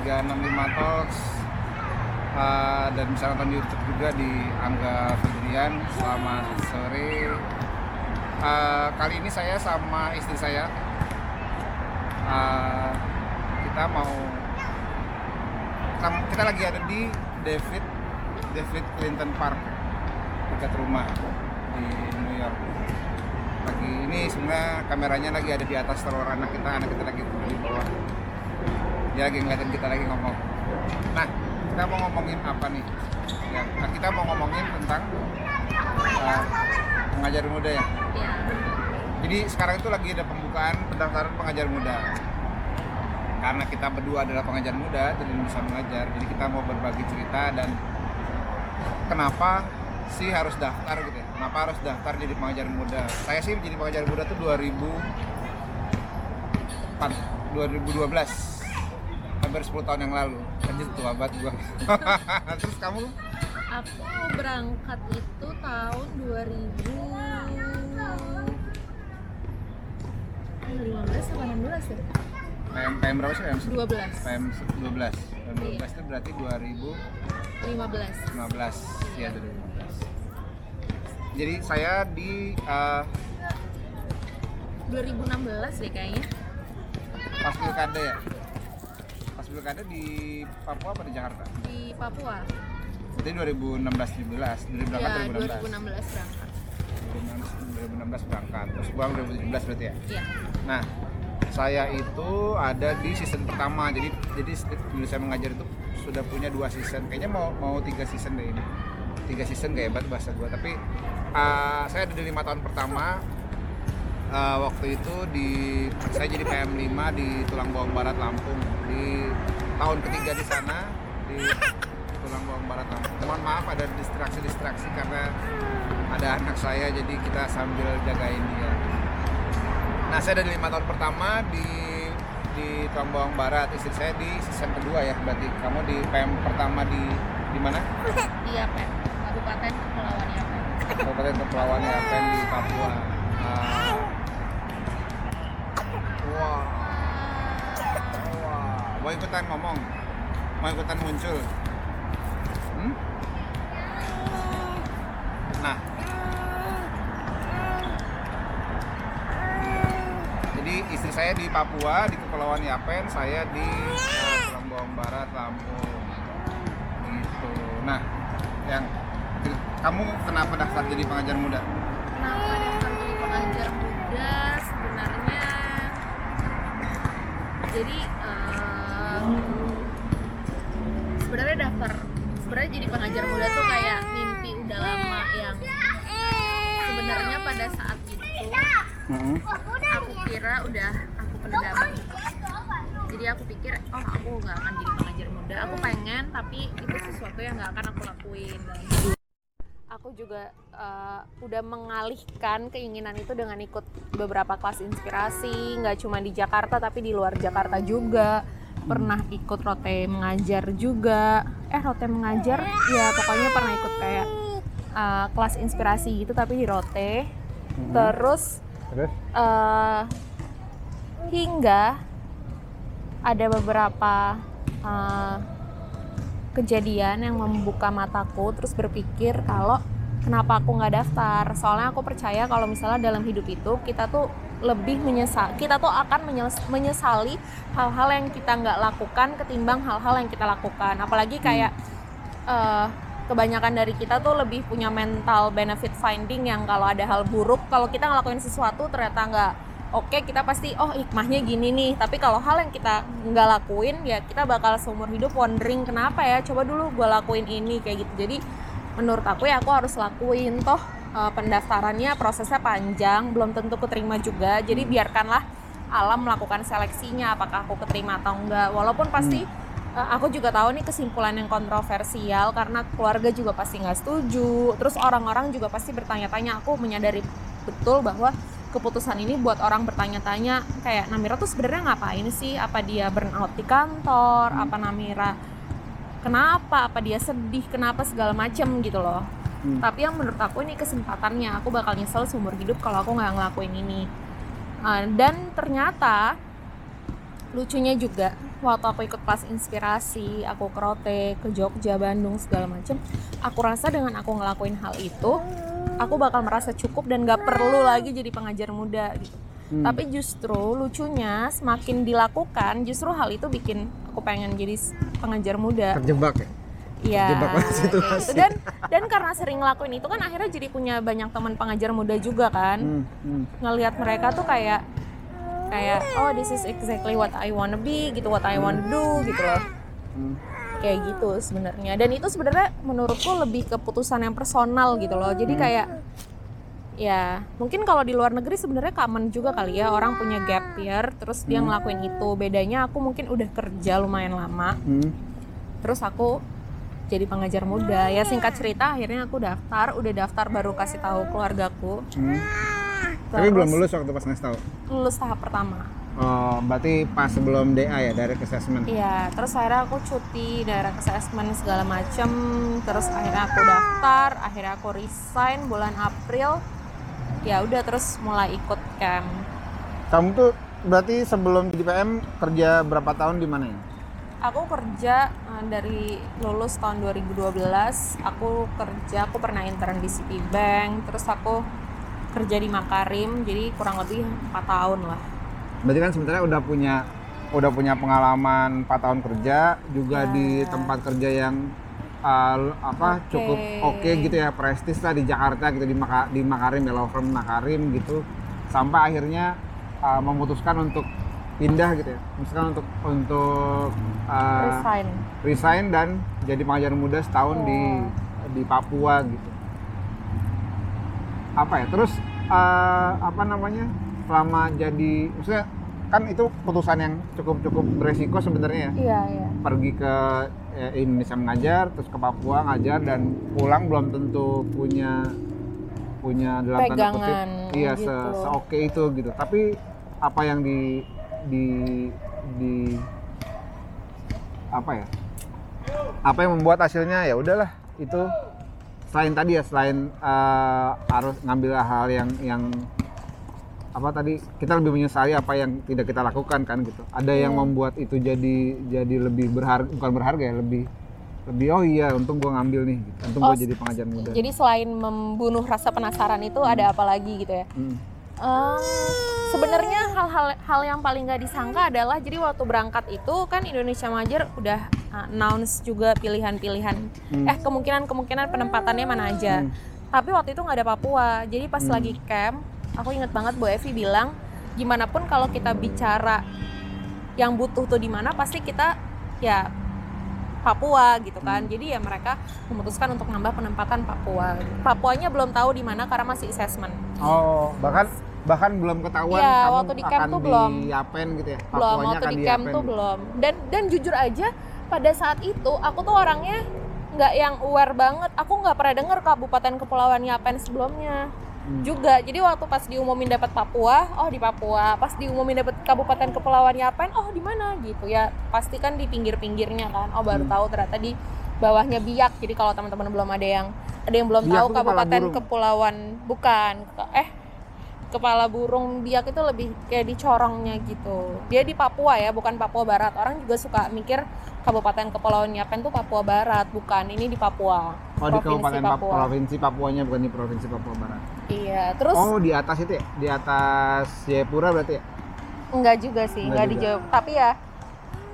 kembali di podcast 365 Talks uh, dan bisa nonton di YouTube juga di Angga Fidrian. Selamat sore. Uh, kali ini saya sama istri saya uh, kita mau kita lagi ada di David David Clinton Park dekat rumah di New York lagi ini sebenarnya kameranya lagi ada di atas telur anak kita anak kita lagi di bawah dia lagi ngeliatin kita lagi ngomong. Nah kita mau ngomongin apa nih? Ya nah, kita mau ngomongin tentang uh, pengajar muda ya. Iya. jadi sekarang itu lagi ada pembukaan pendaftaran pengajar muda. Karena kita berdua adalah pengajar muda jadi bisa mengajar. Jadi kita mau berbagi cerita dan kenapa sih harus daftar gitu ya? Kenapa harus daftar jadi pengajar muda? Saya sih jadi pengajar muda tuh 2000 2012 hampir 10 tahun yang lalu. Anjir tua banget gua. Terus kamu? Aku berangkat itu tahun 2015 atau 16 ya? PM, PM berapa sih PM? 12 PM 12 PM 12 itu berarti 2015 15 ya 2015 jadi saya di uh, 2016 deh kayaknya. Pas pilkada ya pilkada di Papua apa di Jakarta? Di Papua. Jadi 2016 17 dari berangkat. Ya 2016 2016 berangkat. 2016 berangkat terus pulang 2017 berarti ya? Iya. Nah saya itu ada di season pertama. Jadi jadi dulu saya mengajar itu sudah punya dua season. Kayaknya mau mau tiga season deh ini. Tiga season gak hebat bahasa gue tapi uh, saya ada di lima tahun pertama. Uh, waktu itu di saya jadi PM 5 di Tulang Bawang Barat Lampung. Di tahun ketiga di sana di Tulang Bawang Barat. Lampung mohon maaf ada distraksi-distraksi karena ada anak saya jadi kita sambil jagain dia. Nah saya ada di lima tahun pertama di di Tulang Bawang Barat. Istri saya di season kedua ya berarti kamu di PM pertama di di mana? Di Yapen Kabupaten Kepulauan Yapen Kabupaten Kepulauan Yapen di Papua. Ah. Mau ikutan ngomong. Mau ikutan muncul. Hmm? nah. Jadi istri saya di Papua di Kepulauan Yapen saya di Tulang Bawang Barat Lampung. Gitu. Nah yang kamu kenapa daftar jadi pengajar muda? Kenapa daftar jadi pengajar muda? Sebenarnya jadi sebenarnya jadi pengajar muda tuh kayak mimpi udah lama yang sebenarnya pada saat itu aku kira udah aku pendam jadi aku pikir oh aku nggak akan jadi pengajar muda. Aku pengen tapi itu sesuatu yang nggak akan aku lakuin. Aku juga uh, udah mengalihkan keinginan itu dengan ikut beberapa kelas inspirasi nggak cuma di Jakarta tapi di luar Jakarta juga pernah ikut rote mengajar juga. Eh rote mengajar? Ya pokoknya pernah ikut kayak uh, kelas inspirasi gitu tapi di rote. Terus terus? eh, hingga ada beberapa eh, kejadian yang membuka mataku terus berpikir kalau kenapa aku nggak daftar. Soalnya aku percaya kalau misalnya dalam hidup itu kita tuh lebih menyesal kita tuh akan menyes- menyesali hal-hal yang kita nggak lakukan ketimbang hal-hal yang kita lakukan. Apalagi kayak eh, kebanyakan dari kita tuh lebih punya mental benefit finding yang kalau ada hal buruk kalau kita ngelakuin sesuatu ternyata nggak oke kita pasti oh hikmahnya gini nih. Tapi kalau hal yang kita nggak lakuin ya kita bakal seumur hidup wondering kenapa ya? Coba dulu gue lakuin ini kayak gitu. Jadi menurut aku ya aku harus lakuin toh eh, pendaftarannya prosesnya panjang belum tentu keterima juga. Jadi biarkanlah alam melakukan seleksinya apakah aku keterima atau enggak. Walaupun pasti eh, aku juga tahu nih kesimpulan yang kontroversial karena keluarga juga pasti nggak setuju. Terus orang-orang juga pasti bertanya-tanya. Aku menyadari betul bahwa keputusan ini buat orang bertanya-tanya kayak Namira tuh sebenarnya ngapain sih? Apa dia burnout di kantor? Apa Namira kenapa? Apa dia sedih? Kenapa segala macem gitu loh Hmm. tapi yang menurut aku ini kesempatannya. Aku bakal nyesel seumur hidup kalau aku nggak ngelakuin ini. Uh, dan ternyata lucunya juga waktu aku ikut kelas inspirasi aku ke Rote ke Jogja Bandung segala macem aku rasa dengan aku ngelakuin hal itu aku bakal merasa cukup dan gak perlu lagi jadi pengajar muda gitu. Hmm. tapi justru lucunya semakin dilakukan justru hal itu bikin aku pengen jadi pengajar muda. Terjebak ya Iya. Situasi. gitu. Dan dan karena sering ngelakuin itu kan akhirnya jadi punya banyak teman pengajar muda juga kan. Hmm, hmm. Ngelihat mereka tuh kayak kayak oh this is exactly what I wanna be gitu, what I wanna do gitu loh. Hmm. Kayak gitu sebenarnya. Dan itu sebenarnya menurutku lebih keputusan yang personal gitu loh. Jadi Hmm. kayak ya mungkin kalau di luar negeri sebenarnya common juga kali ya orang punya gap year terus dia Hmm. ngelakuin itu bedanya aku mungkin udah kerja lumayan lama Hmm. terus aku jadi pengajar muda ya singkat cerita akhirnya aku daftar udah daftar baru kasih tahu keluargaku Hmm. Tapi belum lulus waktu pas ngasih tahu. lulus tahap pertama Oh, berarti pas sebelum DA ya, direct assessment. iya terus akhirnya aku cuti daerah assessment segala macem terus akhirnya aku daftar akhirnya aku resign bulan April ya udah terus mulai ikut camp Kamu tuh berarti sebelum di PM kerja berapa tahun di mana ya? Aku kerja eh, dari lulus tahun 2012 aku kerja aku pernah intern di Citibank terus aku kerja di Makarim jadi kurang lebih 4 tahun lah Berarti kan sebenarnya udah punya udah punya pengalaman 4 tahun kerja juga Ya. di tempat kerja yang uh, apa Oke. cukup oke gitu ya prestis lah di Jakarta gitu di Maka, di Makarim ya law firm Makarim gitu sampai akhirnya uh, memutuskan untuk pindah gitu ya memutuskan untuk untuk uh, resign resign dan jadi pengajar muda setahun di di Papua gitu. Apa ya? Terus eh, apa namanya? Selama jadi maksudnya kan itu keputusan yang cukup cukup beresiko sebenarnya ya. iya iya Pergi ke eh, Indonesia mengajar, terus ke Papua ngajar dan pulang belum tentu punya punya dalam tanda kutip Pegangan, iya gitu. se seoke itu gitu. Tapi apa yang di di di apa ya apa yang membuat hasilnya ya udahlah itu selain tadi ya selain eh, harus ngambil hal yang yang apa tadi kita lebih menyesali apa yang tidak kita lakukan kan gitu ada yang Iya. membuat itu jadi jadi lebih berharga bukan berharga ya lebih lebih oh iya untung gua ngambil nih gitu. untung Oh, gua jadi pengajar muda jadi selain membunuh rasa penasaran itu ada apa lagi gitu ya Hmm. Em, sebenarnya hal-hal hal yang paling nggak disangka adalah jadi waktu berangkat itu kan Indonesia Mengajar udah uh, announce juga pilihan-pilihan Hmm. eh kemungkinan-kemungkinan penempatannya mana aja. Hmm. Tapi waktu itu nggak ada Papua. Jadi pas Hmm. lagi camp, aku inget banget Bu Evi bilang gimana pun kalau kita bicara yang butuh tuh di mana pasti kita ya Papua gitu kan. Hmm. Jadi ya mereka memutuskan untuk nambah penempatan Papua. Papuanya belum tahu di mana karena masih assessment. oh bahkan bahkan belum ketahuan Iya, kamu waktu di camp akan tuh belum. diapain gitu ya belum Papuanya waktu di camp tuh gitu. belum dan dan jujur aja pada saat itu aku tuh orangnya nggak yang aware banget aku nggak pernah denger kabupaten kepulauan Yapen sebelumnya Hmm. juga jadi waktu pas diumumin dapat Papua oh di Papua pas diumumin dapat kabupaten kepulauan Yapen oh di mana gitu ya pasti kan di pinggir-pinggirnya kan oh baru Hmm. tahu ternyata di bawahnya Biak jadi kalau teman-teman belum ada yang ada yang belum Biak tahu kabupaten kepulauan bukan eh kepala burung biak itu lebih kayak di corongnya gitu. Dia di Papua ya, bukan Papua Barat. Orang juga suka mikir Kabupaten Kepulauan Yapen tuh Papua Barat, bukan. Ini di Papua. oh di kabupaten Papua. provinsi Papuanya bukan di provinsi Papua Barat Iya, terus oh di atas itu ya di atas Jayapura berarti ya enggak juga sih, Enggak enggak, juga. dijawab. Tapi ya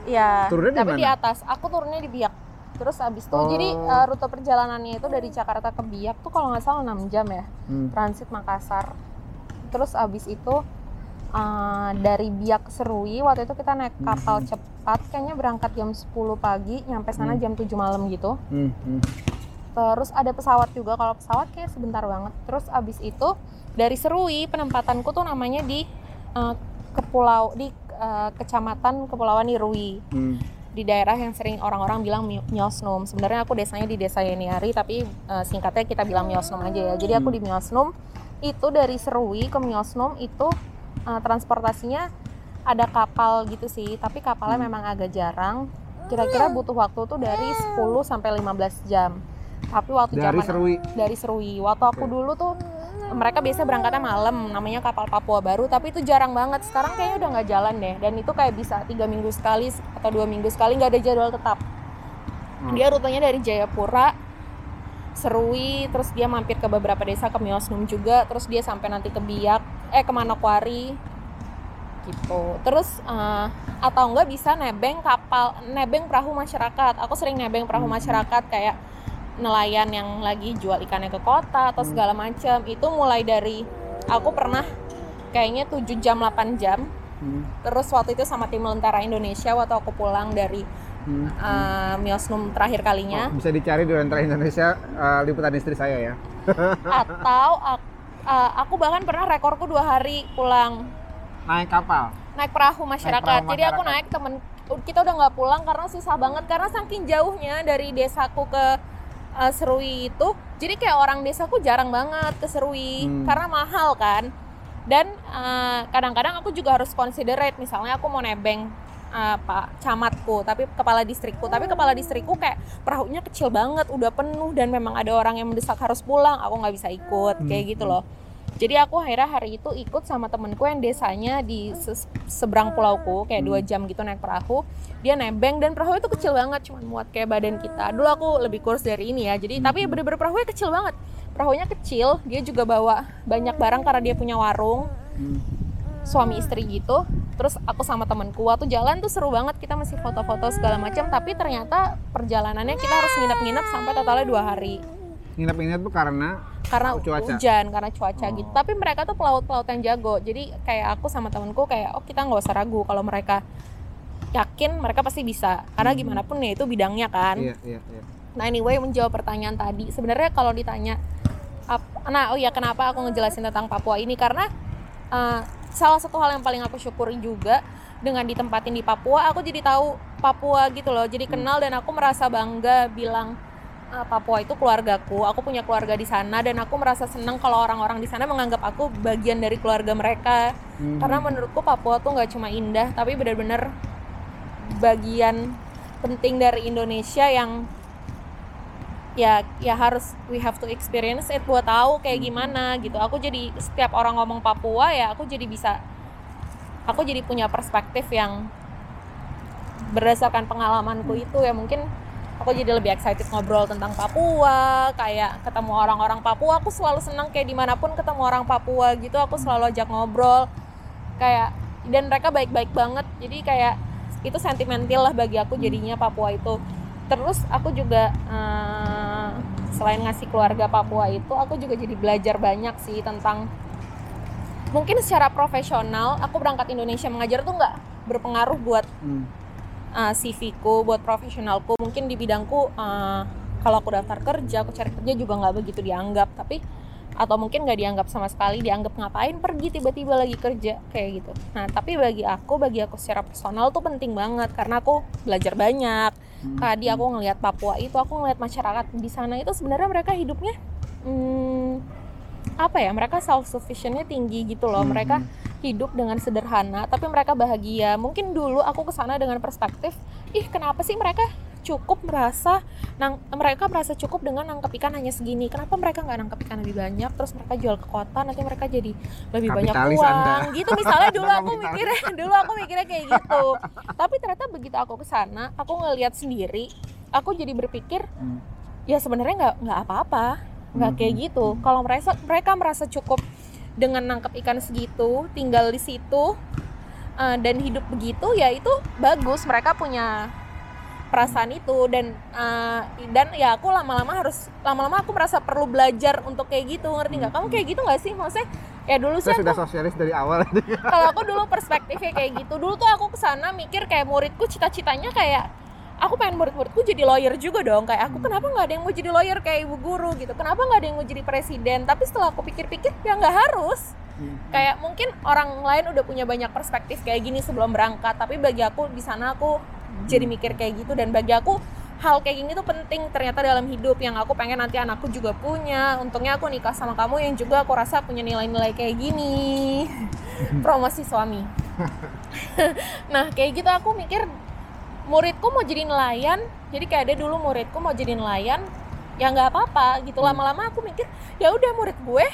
ya, Turunnya di tapi di mana? atas. Aku turunnya di Biak. Terus abis itu Oh. jadi eh, rute perjalanannya itu dari Jakarta ke Biak tuh kalau nggak salah 6 jam ya. Hmm. transit Makassar. Terus abis itu uh, dari Biak Serui waktu itu kita naik kapal Mhm. cepat kayaknya berangkat jam 10 pagi nyampe sana Hmm. jam 7 malam gitu. Hmm. Hmm. Terus ada pesawat juga kalau pesawat kayak sebentar banget. Terus abis itu dari Serui penempatanku tuh namanya di uh, kepulau di uh, kecamatan Kepulauan Nirui Hmm. di daerah yang sering orang-orang bilang Mi- Miosnum. Sebenarnya aku desanya di desa Yeniari tapi uh, singkatnya kita bilang Miosnum aja ya. Jadi aku Hmm. di Miosnum itu dari Serui ke Miosnum itu uh, transportasinya ada kapal gitu sih, tapi kapalnya Hmm. memang agak jarang. Kira-kira butuh waktu tuh dari 10 sampai 15 jam. Tapi waktu dari zaman Serui dari Serui. Waktu aku dulu tuh mereka biasa berangkatnya malam namanya kapal Papua Baru tapi itu jarang banget sekarang kayaknya udah nggak jalan deh dan itu kayak bisa tiga minggu sekali atau dua minggu sekali nggak ada jadwal tetap Hmm. dia rutenya dari Jayapura Serui terus dia mampir ke beberapa desa ke Miosnum juga terus dia sampai nanti ke Biak eh ke Manokwari gitu terus eh, atau enggak bisa nebeng kapal nebeng perahu masyarakat aku sering nebeng perahu Hmm. masyarakat kayak nelayan yang lagi jual ikannya ke kota atau Hmm. segala macam itu mulai dari aku pernah kayaknya 7 jam 8 jam Hmm. terus waktu itu sama tim Lentera Indonesia waktu aku pulang dari Hmm. Miosnum terakhir kalinya Oh, bisa dicari di Lentera Indonesia eh, liputan istri saya ya. atau eh, aku bahkan pernah rekorku dua hari pulang Naik kapal. naik perahu masyarakat. perahu Jadi aku masyarakat. naik temen kita udah nggak pulang karena susah banget karena saking jauhnya dari desaku ke eh, Serui itu. Jadi kayak orang desaku jarang banget ke Serui Hmm. karena mahal kan. Dan kadang-kadang aku juga harus considerate misalnya aku mau nebeng pak camatku tapi kepala distrikku. Tapi kepala distrikku kayak perahunya kecil banget udah penuh dan memang ada orang yang mendesak harus pulang. Aku nggak bisa ikut kayak Hmm. gitu loh. Jadi aku akhirnya hari itu ikut sama temenku yang desanya di ses- seberang pulauku kayak dua jam gitu naik perahu. Dia nebeng dan perahu itu kecil banget cuma muat kayak badan kita. Dulu aku lebih kurus dari ini ya jadi tapi bener-bener perahunya kecil banget. Perahunya kecil dia juga bawa banyak barang karena dia punya warung. Hmm. Suami istri gitu terus aku sama temenku waktu jalan tuh seru banget kita masih foto-foto segala macam tapi ternyata perjalanannya kita harus nginep-nginep sampai totalnya dua hari Nginep-nginep tuh karena karena Cuaca. hujan karena cuaca Oh. gitu tapi mereka tuh pelaut-pelaut yang jago jadi kayak aku sama temenku kayak oh kita nggak usah ragu kalau mereka yakin mereka pasti bisa karena Hmm. gimana pun ya itu bidangnya kan iya iya iya. nah anyway menjawab pertanyaan tadi sebenarnya kalau ditanya nah oh ya kenapa aku ngejelasin tentang Papua ini karena uh, salah satu hal yang paling aku syukuri juga dengan ditempatin di Papua aku jadi tahu Papua gitu loh jadi kenal dan aku merasa bangga bilang "Ah, Papua itu keluargaku aku punya keluarga di sana dan aku merasa senang kalau orang-orang di sana menganggap aku bagian dari keluarga mereka Hmm. karena menurutku Papua tuh nggak cuma indah tapi benar-benar bagian penting dari Indonesia yang ya ya harus we have to experience it buat tahu kayak gimana gitu. Aku jadi setiap orang ngomong Papua ya aku jadi bisa aku jadi punya perspektif yang berdasarkan pengalamanku itu ya. Mungkin aku jadi lebih excited ngobrol tentang Papua kayak ketemu orang-orang Papua. Aku selalu senang kayak di mana pun ketemu orang Papua gitu aku selalu ajak ngobrol. Kayak dan mereka baik-baik banget. Jadi kayak itu sentimental lah bagi aku jadinya Papua itu terus aku juga eh, selain ngasih keluarga Papua itu aku juga jadi belajar banyak sih tentang mungkin secara profesional aku berangkat Indonesia mengajar tuh nggak berpengaruh buat Hmm. uh, CV-ku buat profesionalku mungkin di bidangku uh, kalau aku daftar kerja aku cari kerja juga nggak begitu dianggap tapi atau mungkin nggak dianggap sama sekali dianggap ngapain pergi tiba-tiba lagi kerja kayak gitu nah tapi bagi aku bagi aku secara personal tuh penting banget karena aku belajar banyak. Tadi aku ngelihat Papua itu aku ngelihat masyarakat di sana itu sebenarnya mereka hidupnya hmm, apa ya mereka self sufficientnya tinggi gitu loh Hmm. mereka hidup dengan sederhana tapi mereka bahagia mungkin dulu aku ke sana dengan perspektif ih kenapa sih mereka cukup merasa nang mereka merasa cukup dengan nangkep ikan hanya segini. Kenapa mereka nggak nangkep ikan lebih banyak? Terus mereka jual ke kota nanti mereka jadi lebih banyak uang. Anda. gitu misalnya dulu aku mikirnya dulu aku mikirnya kayak gitu. Tapi ternyata begitu aku ke sana aku ngelihat sendiri aku jadi berpikir Hmm. ya sebenarnya nggak nggak apa-apa nggak Hmm. kayak gitu. Kalau mereka mereka merasa cukup dengan nangkep ikan segitu tinggal di situ uh, dan hidup begitu ya itu bagus. Mereka punya perasaan itu dan uh, dan ya aku lama-lama harus lama-lama aku merasa perlu belajar untuk kayak gitu ngerti nggak? Kamu kayak gitu nggak sih? Maksudnya ya dulu sih Saya aku sudah sosialis dari awal. kalau aku dulu perspektifnya kayak gitu. Dulu tuh aku ke sana mikir kayak muridku cita-citanya kayak aku pengen murid-muridku jadi lawyer juga dong. Kayak aku kenapa nggak ada yang mau jadi lawyer kayak ibu guru gitu? Kenapa nggak ada yang mau jadi presiden? Tapi setelah aku pikir-pikir ya nggak harus. Hmm. kayak mungkin orang lain udah punya banyak perspektif kayak gini sebelum berangkat tapi bagi aku di sana aku jadi mikir kayak gitu. Dan bagi aku hal kayak gini tuh penting ternyata dalam hidup. Yang aku pengen nanti anakku juga punya. Untungnya aku nikah sama kamu yang juga aku rasa punya nilai-nilai kayak gini. Promosi suami. Nah kayak gitu aku mikir muridku mau jadi nelayan jadi kayak ada dulu muridku mau jadi nelayan ya nggak apa-apa gitu. Lama-lama aku mikir ya udah murid gue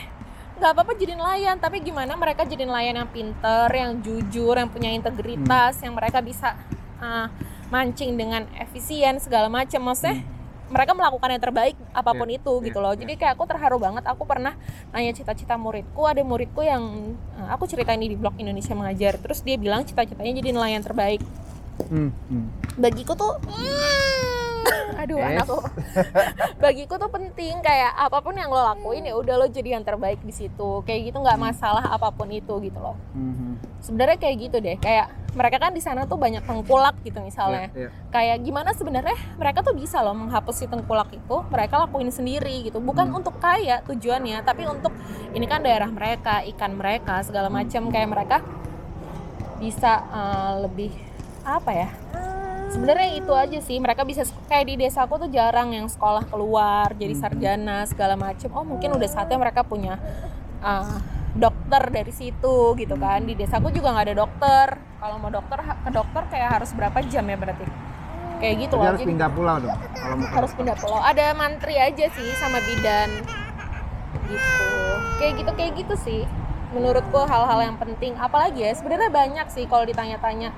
nggak apa-apa jadi nelayan tapi gimana mereka jadi nelayan yang pinter yang jujur yang punya integritas yang mereka bisa uh, mancing dengan efisien segala macam maksudnya mereka melakukan yang terbaik apa pun Iya, itu gitu iya, loh. iya. jadi kayak aku terharu banget. Aku pernah nanya cita-cita muridku ada muridku yang uh, aku ceritain ini di blog Indonesia mengajar. Terus dia bilang cita-citanya jadi nelayan terbaik. Hmm, hmm. Bagiku tuh hmm, aduh Yes. anakku bagiku tuh penting kayak apa pun yang lo lakuin ya udah lo jadi yang terbaik di situ kayak gitu nggak masalah apa pun itu gitu loh Hmm, hmm. sebenarnya kayak gitu deh kayak mereka kan di sana tuh banyak tengkulak gitu misalnya Iya, iya. kayak gimana sebenarnya mereka tuh bisa loh menghapus si tengkulak itu mereka lakuin sendiri gitu bukan Hmm. untuk kaya tujuannya tapi untuk ini kan daerah mereka ikan mereka segala macam kayak mereka bisa eh, lebih apa ya sebenarnya itu aja sih mereka bisa kayak di desaku tuh jarang yang sekolah keluar jadi sarjana segala macam oh mungkin udah saatnya mereka punya eh, dokter dari situ gitu kan. Di desaku juga nggak ada dokter. Kalau mau dokter ke dokter kayak harus berapa jam ya berarti? Kayak gitu loh harus jadi pindah pulau dong kalau mau harus pindah pulau. Ada mantri aja sih sama bidan. Gitu. Kayak gitu kayak gitu sih menurutku hal-hal yang penting. Apalagi ya sebenarnya banyak sih kalau ditanya-tanya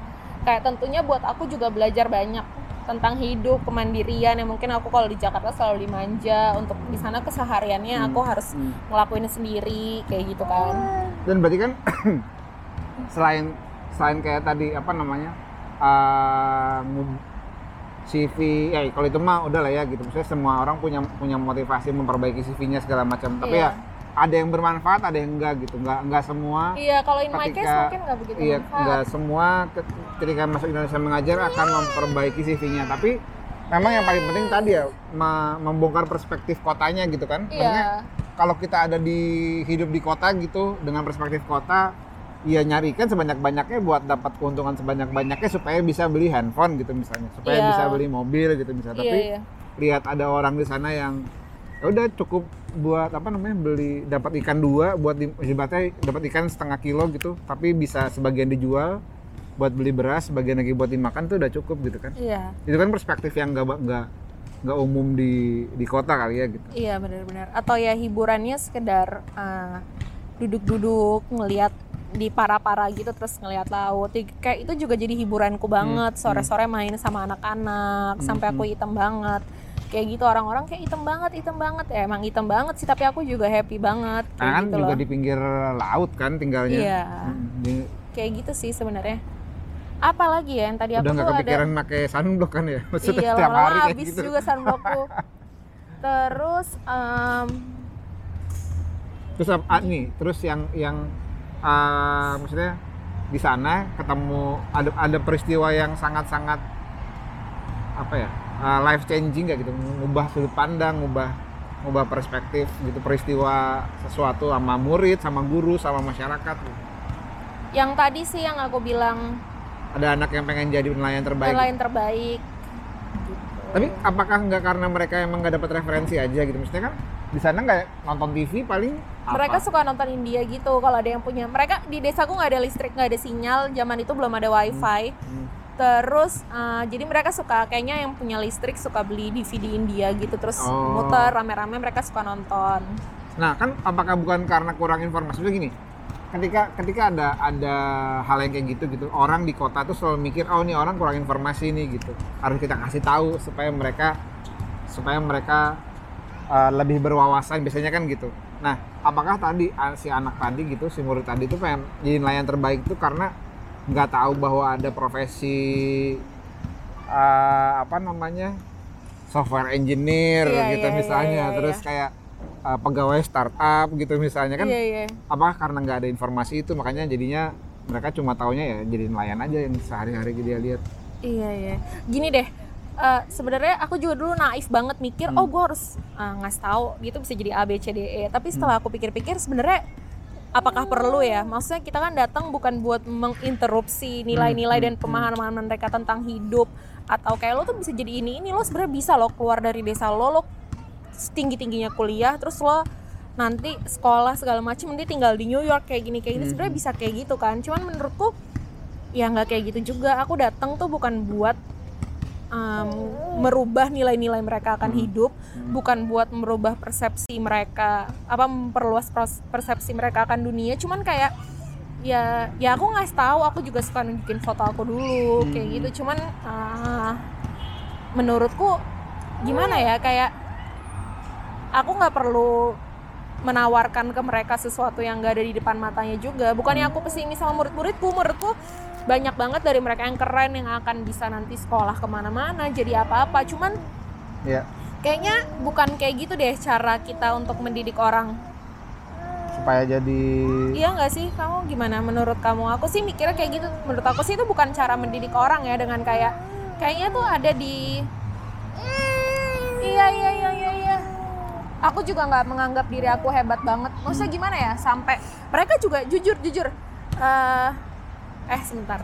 kayak tentunya buat aku juga belajar banyak tentang hidup kemandirian. Yang mungkin aku kalau di Jakarta selalu dimanja. Untuk di sana kesehariannya aku harus Hmm. ngelakuin sendiri kayak gitu kan. Dan berarti kan selain selain kayak tadi apa namanya eh, ngu- CV ya kalau itu mah udah lah ya gitu. Maksudnya semua orang punya punya motivasi memperbaiki CV-nya segala macam. Tapi Iya. ya ada yang bermanfaat ada yang enggak gitu. Enggak enggak semua. Iya kalau in my case Ketika- mungkin nggak begitu iya manfaat. enggak semua ke- ketika masuk Indonesia mengajar akan memperbaiki CV-nya tapi memang yang paling penting tadi ya me- membongkar perspektif kotanya gitu kan. Maksudnya iya kalau kita ada di hidup di kota gitu dengan perspektif kota ya nyarikan sebanyak-banyaknya buat dapat keuntungan sebanyak-banyaknya supaya bisa beli handphone gitu misalnya. Supaya Iya. bisa beli mobil gitu misalnya. Iya tapi iya. lihat ada orang di sana yang ya udah cukup buat apa namanya beli dapat ikan dua buat di ibaratnya dapat ikan setengah kilo gitu tapi bisa sebagian dijual buat beli beras sebagian lagi buat dimakan tuh udah cukup gitu kan iya itu kan perspektif yang nggak nggak nggak umum di di kota kali ya gitu Iya benar-benar. Atau ya hiburannya sekedar uh, duduk-duduk ngelihat di para-para gitu terus ngelihat laut. Ya, Kayak itu juga jadi hiburanku banget. Sore-sore main sama anak-anak sampai aku hitam banget. Kayak gitu orang-orang kayak hitam banget, hitam banget. Ya emang hitam banget sih, tapi aku juga happy banget kayak kan gitu juga loh. di pinggir laut kan tinggalnya Iya. Hmm, Kayak gitu sih sebenarnya. Apalagi ya yang tadi aku udah nggak tuh ada kepikiran pakai sunblock kan ya maksudnya iya setiap hari kayak habis gitu juga sunblockku. Terus em, terus apa ah, nih terus yang yang ah, maksudnya di sana ketemu ada ada peristiwa yang sangat sangat apa ya life changing gak gitu ngubah sudut pandang ngubah ngubah perspektif gitu peristiwa sesuatu sama murid sama guru sama masyarakat yang tadi sih yang aku bilang ada anak yang pengen jadi nelayan terbaik nelayan terbaik gitu. tapi apakah nggak karena mereka emang nggak dapat referensi aja gitu maksudnya kan di sana nggak nonton TV paling apa? mereka suka nonton India gitu kalau ada yang punya mereka di desaku nggak ada listrik nggak ada sinyal zaman itu belum ada wifi Hmm. Terus eh, jadi mereka suka kayaknya yang punya listrik suka beli DVD India gitu terus Oh. muter rame-rame mereka suka nonton Nah, kan apakah bukan karena kurang informasi? Maksudnya gini, ketika ketika ada ada hal yang kayak gitu gitu, orang di kota tuh selalu mikir, oh ini orang kurang informasi nih gitu. Harus kita kasih tahu supaya mereka supaya mereka uh, lebih berwawasan biasanya kan gitu. Nah, apakah tadi uh, si anak tadi gitu, si murid tadi tuh pengen jadi nelayan terbaik itu karena nggak tahu bahwa ada profesi uh, apa namanya software engineer Iya, gitu iya, misalnya, iya, iya, terus kayak uh, pegawai startup gitu misalnya kan iya iya apa karena nggak ada informasi itu makanya jadinya mereka cuma taunya ya jadi nelayan aja yang sehari-hari dia lihat Iya iya. Gini deh. eh, sebenarnya aku juga dulu naif banget mikir Hmm. oh gue harus eh, ngasih tahu gitu bisa jadi A B C D E tapi setelah aku pikir-pikir sebenarnya apakah perlu ya? Maksudnya kita kan datang bukan buat menginterupsi nilai-nilai Hmm, dan hmm, pemahaman mereka tentang hidup. Atau kayak lo tuh bisa jadi ini ini lo sebenarnya bisa lo keluar dari desa lo lo tinggi tingginya kuliah terus lo nanti sekolah segala macam nanti tinggal di New York kayak gini kayak gini. Hmm. sebenarnya bisa kayak gitu kan. Cuman menurutku ya nggak kayak gitu juga. Aku datang tuh bukan buat em, merubah nilai-nilai mereka akan Hmm. hidup, bukan buat merubah persepsi mereka, apa memperluas persepsi mereka akan dunia. Cuman kayak ya ya aku ngasih tahu aku juga suka nunjukin foto aku dulu kayak Hmm. gitu. Cuman ah, menurutku gimana ya kayak aku nggak perlu menawarkan ke mereka sesuatu yang gak ada di depan matanya juga bukannya aku pesimis sama murid-muridku muridku banyak banget dari mereka yang keren yang akan bisa nanti sekolah ke mana-mana jadi apa-apa. Cuman Iya. kayaknya bukan kayak gitu deh cara kita untuk mendidik orang. Supaya jadi iya nggak sih? Kamu gimana menurut kamu? Aku sih mikirnya kayak gitu. Menurut aku sih itu bukan cara mendidik orang ya dengan kayak kayaknya tuh ada di iya iya iya iya iya. Aku juga nggak menganggap diri aku hebat banget. Maksudnya gimana ya? Sampai mereka juga jujur jujur eh eh sebentar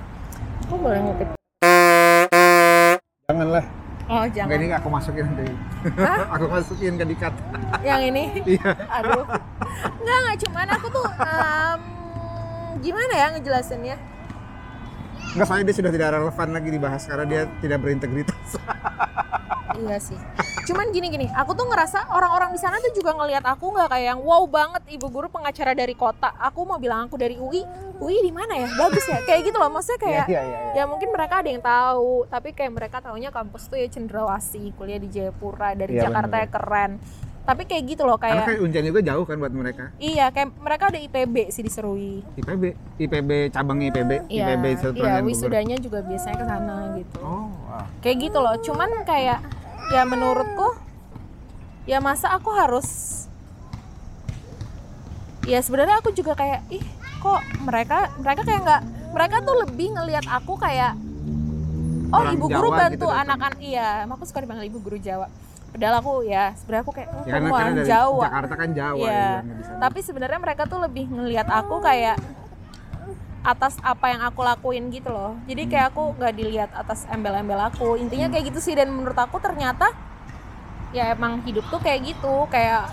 aku boleh ngupit janganlah. oh Enggak jangan ini aku masukin nanti. Hah? aku masukin ke dikat. yang ini Iya. aduh nggak nggak cuman aku tuh em, gimana ya ngejelasinnya Enggak soalnya dia sudah tidak relevan lagi dibahas karena dia tidak berintegritas. Iya sih. Cuman gini-gini, aku tuh ngerasa orang-orang di sana tuh juga ngelihat aku nggak kayak yang wow banget ibu guru pengacara dari kota. Aku mau bilang aku dari UI. UI di mana ya? Bagus ya. Kayak gitu loh. Maksudnya kayak Iya, iya, iya. ya mungkin mereka ada yang tahu, tapi kayak mereka taunya kampus tuh ya Cendrawasih, kuliah di Jayapura, dari Iya, Jakarta bener. ya keren. Tapi kayak gitu loh Karena kayak ujian juga jauh kan buat mereka. iya kayak mereka ada IPB sih diserui. IPB, IPB cabang IPB, Iya, IPB iya wisudanya juga biasanya ke sana gitu. Oh, wah. kayak gitu loh cuman kayak ya menurutku ya masa aku harus ya sebenarnya aku juga kayak ih kok mereka mereka kayak nggak mereka tuh lebih ngelihat aku kayak oh Orang ibu guru Jawa bantu gitu anak-anak iya aku suka dipanggil ibu guru Jawa padahal aku ya sebenarnya aku kayak oh, Ya karena, karena Jawa. Jakarta kan Jawa ya, bilangnya di sana. tapi sebenarnya mereka tuh lebih ngelihat aku kayak atas apa yang aku lakuin gitu loh. Jadi kayak aku nggak dilihat atas embel-embel aku. Intinya kayak gitu sih dan menurut aku ternyata ya emang hidup tuh kayak gitu. Kayak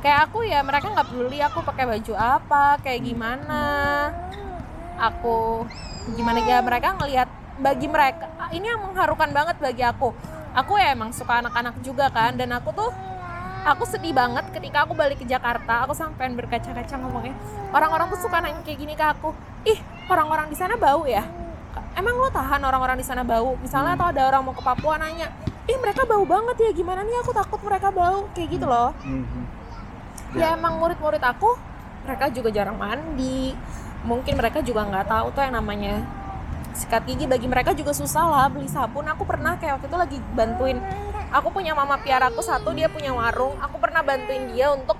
kayak aku ya mereka nggak peduli aku pakai baju apa kayak gimana. Aku gimana ya mereka ngelihat bagi mereka ini yang mengharukan banget bagi aku aku ya emang suka anak-anak juga kan dan aku tuh aku sedih banget ketika aku balik ke Jakarta. Aku sampean berkaca-kaca ngomongnya. Orang-orang tuh suka nanya kayak gini ke aku ih orang-orang di sana bau ya? Emang lo tahan orang-orang di sana bau? Misalnya atau ada orang mau ke Papua nanya ih mereka bau banget ya gimana nih? Aku takut mereka bau kayak gitu loh. Mhm. ya. emang murid-murid aku mereka juga jarang mandi. Mungkin mereka juga nggak tahu tuh yang namanya sikat gigi bagi mereka juga susah lah beli sabun aku pernah kayak waktu itu lagi bantuin aku punya mama piaraku satu dia punya warung aku pernah bantuin dia untuk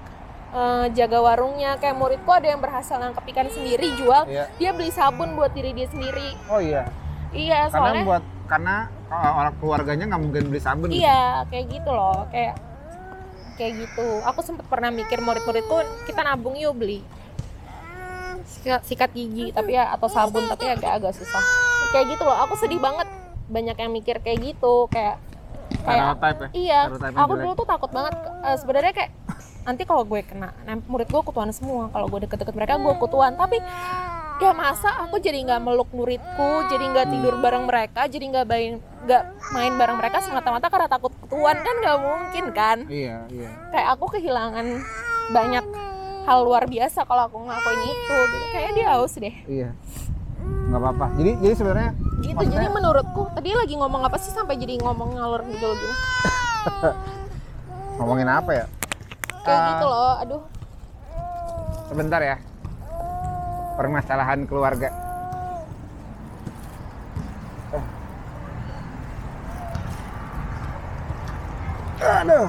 eh, jaga warungnya kayak muridku ada yang berhasil nangkep ikan sendiri jual Iya. dia beli sabun buat diri dia sendiri Oh iya. iya Karena soalnya buat karena uh, orang keluarganya nggak mungkin beli sabun. gitu. Iya, kayak gitu loh, kayak kayak gitu. Aku sempet pernah mikir murid-muridku kita nabung yuk beli sikat, sikat gigi tapi ya atau sabun tapi agak-agak susah. Kayak gitu loh. Aku sedih banget banyak yang mikir kayak gitu, kayak kayak Stereotype ya. iya. Aku dulu tuh takut banget eh, sebenarnya kayak nanti kalau gue kena, murid gue kutuan semua. Kalau gue deket-deket mereka gue kutuan. Tapi ya masa aku jadi nggak meluk muridku, jadi nggak tidur bareng mereka, jadi nggak main nggak main bareng mereka semata-mata karena takut kutuan kan nggak mungkin kan? Iya, iya. Kayak aku kehilangan banyak hal luar biasa kalau aku ngelakuin itu. Gitu. Kayaknya dia haus deh. Iya. Nggak apa-apa. Jadi jadi sebenarnya Gitu. Maksudnya- Jadi menurutku tadi lagi ngomong apa sih sampai jadi ngomong ngalur gitu gini? ngomongin apa ya? Kayak Ah. gitu loh. Aduh. Sebentar ya. Permasalahan keluarga. Eh. Aduh.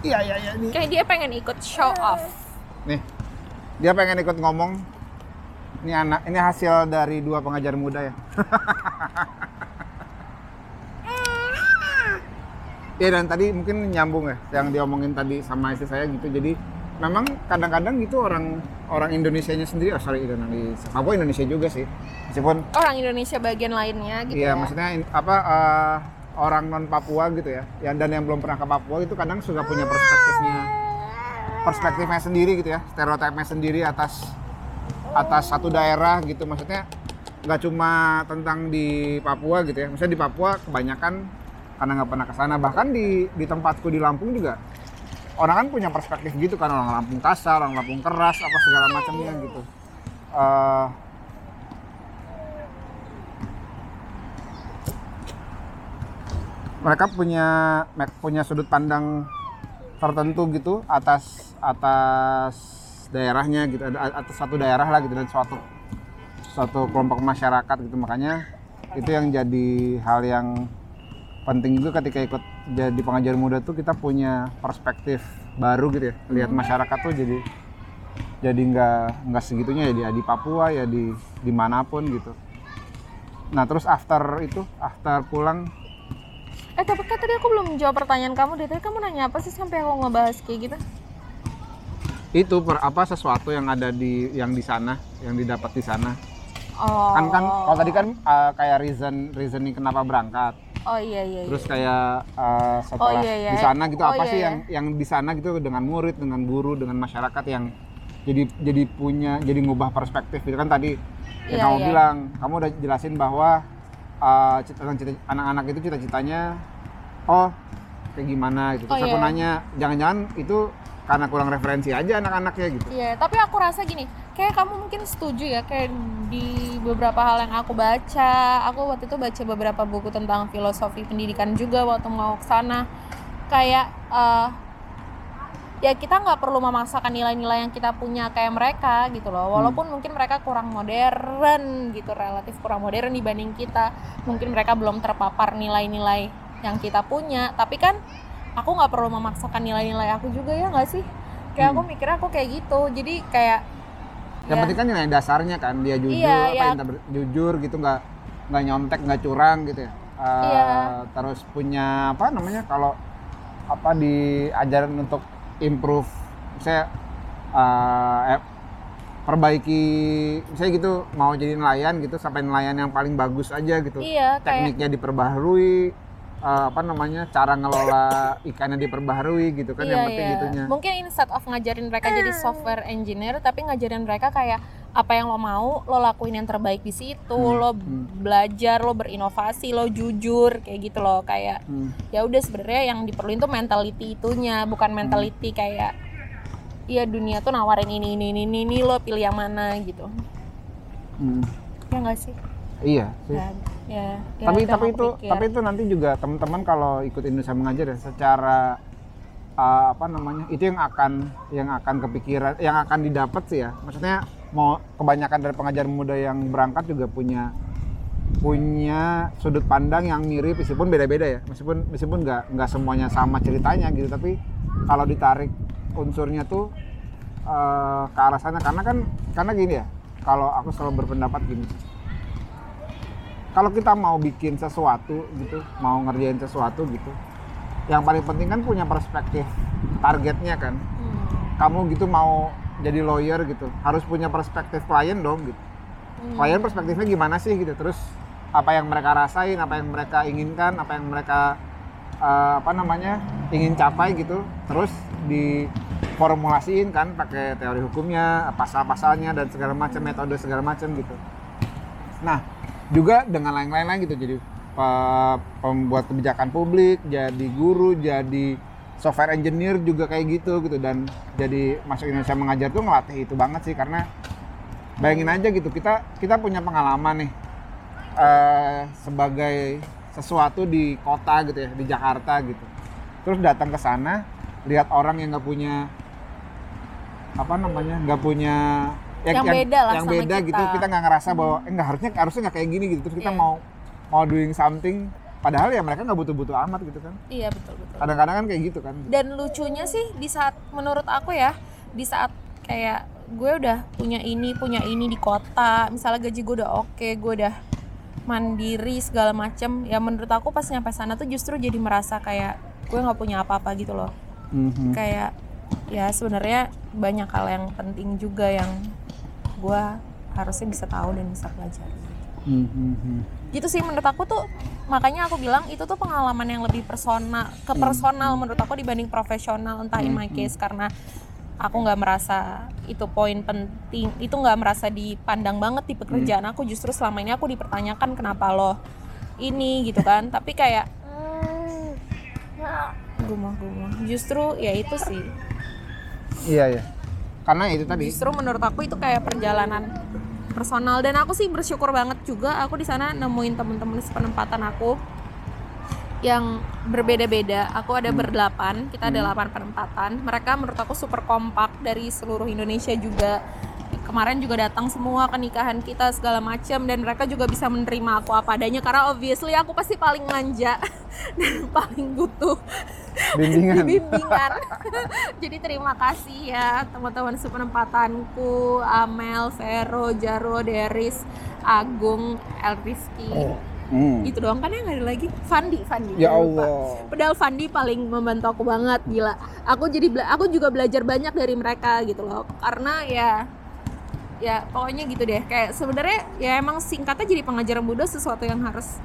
Iya, iya, iya. Kayak dia pengen ikut show off. nih. Dia pengen ikut ngomong. Ini anak, ini hasil dari dua pengajar muda ya. Iya dan tadi mungkin nyambung ya yang diomongin tadi sama istri saya gitu. Jadi memang kadang-kadang gitu orang orang Indonesianya sendiri, oh sorry Indonesia, Papua Indonesia juga sih. Meskipun Orang Indonesia bagian lainnya gitu Iya, ya. maksudnya apa eh, orang non Papua gitu ya, yang dan yang belum pernah ke Papua itu kadang suka punya perspektifnya, perspektifnya sendiri gitu ya, stereotipnya sendiri atas atas satu daerah gitu. Maksudnya nggak cuma tentang di Papua gitu ya. Misalnya di Papua kebanyakan karena nggak pernah ke sana. Bahkan di di tempatku di Lampung juga orang kan punya perspektif gitu kan. Orang Lampung kasar orang Lampung keras apa segala macamnya gitu. Eh, mereka punya punya sudut pandang tertentu gitu atas atas daerahnya gitu ada- atas satu daerah lah gitu dan suatu suatu kelompok masyarakat gitu makanya itu yang jadi hal yang penting juga ketika ikut jadi pengajar muda tuh kita punya perspektif baru gitu ya lihat masyarakat tuh jadi jadi nggak nggak segitunya ya di, di Papua ya di di mana pun gitu nah terus after itu after pulang Eh tapi kan tadi aku belum jawab pertanyaan kamu deh. Tadi kamu nanya apa sih sampai aku ngebahas kayak gitu? Itu per, apa sesuatu yang ada di yang di sana yang didapat di sana Oh. kan kan kalau tadi kan uh, kayak reason reasoning kenapa berangkat Oh iya iya. iya. terus kayak uh, setelah Oh, iya, iya. di sana gitu Oh, apa iya, sih iya. yang yang di sana gitu dengan murid dengan guru dengan masyarakat yang jadi jadi punya jadi ngubah perspektif gitu kan tadi yang Iya, kamu iya. bilang kamu udah jelasin bahwa uh, cita- anak-anak itu cita-citanya oh kayak gimana gitu Oh, terus aku iya. nanya jangan-jangan itu karena kurang referensi aja anak-anaknya gitu. Iya, tapi aku rasa gini, kayak kamu mungkin setuju ya, kayak di beberapa hal yang aku baca, aku waktu itu baca beberapa buku tentang filosofi pendidikan juga waktu mau ke sana, kayak eh, ya kita nggak perlu memaksakan nilai-nilai yang kita punya kayak mereka gitu loh, walaupun mungkin mereka kurang modern gitu, relatif kurang modern dibanding kita, mungkin mereka belum terpapar nilai-nilai yang kita punya, tapi kan aku nggak perlu memaksakan nilai-nilai aku juga ya nggak sih? Kayak aku mikirnya aku kayak gitu, jadi kayak yang ya, penting kan nilai dasarnya kan dia jujur Iya, apa iya. inter- jujur gitu nggak nggak nyontek nggak curang gitu ya Eh, Iya. terus punya apa namanya kalau apa diajarin untuk improve saya eh, eh, perbaiki misalnya gitu mau jadi nelayan gitu sampai nelayan yang paling bagus aja gitu iya kayak tekniknya diperbaharui eh, apa namanya cara ngelola ikannya diperbaharui gitu kan yang iya, penting iya. gitunya Mungkin instead of ngajarin mereka jadi software engineer, tapi ngajarin mereka kayak apa yang lo mau, lo lakuin yang terbaik di situ, Hmm, lo hmm. belajar, lo berinovasi, lo jujur, kayak gitu loh. Kayak Hmm. ya udah sebenarnya yang diperluin tuh mentality itunya, bukan mentality kayak iya dunia tuh nawarin ini ini ini ini, ini, lo pilih yang mana gitu. Hmm. Ya nggak sih? iya sih Ya, ya, ya tapi tapi itu pikir. tapi itu nanti juga teman-teman kalau ikut Indonesia mengajar ya secara uh, apa namanya itu yang akan yang akan kepikiran yang akan didapat sih ya. Maksudnya mau kebanyakan dari pengajar muda yang berangkat juga punya punya sudut pandang yang mirip meskipun beda-beda ya. Meskipun meskipun nggak nggak semuanya sama ceritanya gitu tapi kalau ditarik unsurnya tuh uh, ke arah sana. Karena kan karena gini ya kalau aku selalu berpendapat gini kalau kita mau bikin sesuatu gitu, mau ngerjain sesuatu gitu, yang paling penting kan punya perspektif targetnya kan. Hmm. Kamu gitu mau jadi lawyer gitu, harus punya perspektif klien dong gitu. Hmm. Klien perspektifnya gimana sih gitu, terus apa yang mereka rasain, apa yang mereka inginkan, apa yang mereka eh, apa namanya ingin capai gitu, terus diformulasiin kan pakai teori hukumnya, pasal-pasalnya dan segala macam metode segala macam gitu. Nah, juga dengan lain-lain lagi gitu jadi pe- pembuat kebijakan publik, jadi guru, jadi software engineer juga kayak gitu gitu. Dan jadi masuk Indonesia mengajar tuh ngelatih itu banget sih karena bayangin aja gitu kita kita punya pengalaman nih eh, sebagai sesuatu di kota gitu ya di Jakarta gitu. Terus datang ke sana lihat orang yang nggak punya apa namanya nggak punya ya, Yang beda lah yang sama beda gitu kita. kita nggak ngerasa bahwa eh, nggak harusnya harusnya nggak kayak gini gitu terus kita Iya. mau mau doing something padahal ya mereka nggak butuh-butuh amat gitu kan Iya betul betul. kadang-kadang kan kayak gitu kan dan lucunya sih di saat menurut aku ya di saat kayak gue udah punya ini punya ini di kota misalnya gaji gue udah oke gue udah mandiri segala macem ya menurut aku pas nyampe sana tuh justru jadi merasa kayak gue nggak punya apa-apa gitu loh Mhm. kayak ya sebenarnya banyak hal yang penting juga yang gue harusnya bisa tahu dan bisa pelajari. Mhm. gitu sih menurut aku tuh makanya aku bilang itu tuh pengalaman yang lebih personal ke personal menurut aku dibanding profesional entah in my case karena aku nggak merasa itu poin penting itu nggak merasa dipandang banget di pekerjaan aku. Justru selama ini aku dipertanyakan kenapa lo ini gitu kan. Tapi kayak gumah-gumah. Justru ya itu sih. Iya iya karena itu tadi. Justru menurut aku itu kayak perjalanan personal. Dan aku sih bersyukur banget juga aku di sana nemuin temen-temen sepenempatan aku yang berbeda-beda. Aku ada berdelapan kita ada delapan penempatan. Mereka menurut aku super kompak dari seluruh Indonesia juga kemarin juga datang semua ke nikahan kita segala macam dan mereka juga bisa menerima aku apa adanya karena obviously aku pasti paling manja dan paling butuh bimbingan bimbingan. Jadi terima kasih ya teman-teman sepenempatanku, Amel, Vero, Jaro, Deris, Agung, El Rizky. Hmm. Itu doang kan yang ada lagi. Fandi, Fandi. ya lupa. Allah Padahal Fandi paling membantu aku banget, gila. Aku jadi aku juga belajar banyak dari mereka gitu loh. Karena ya ya pokoknya gitu deh. Kayak sebenarnya ya emang singkatnya jadi pengajar muda sesuatu yang harus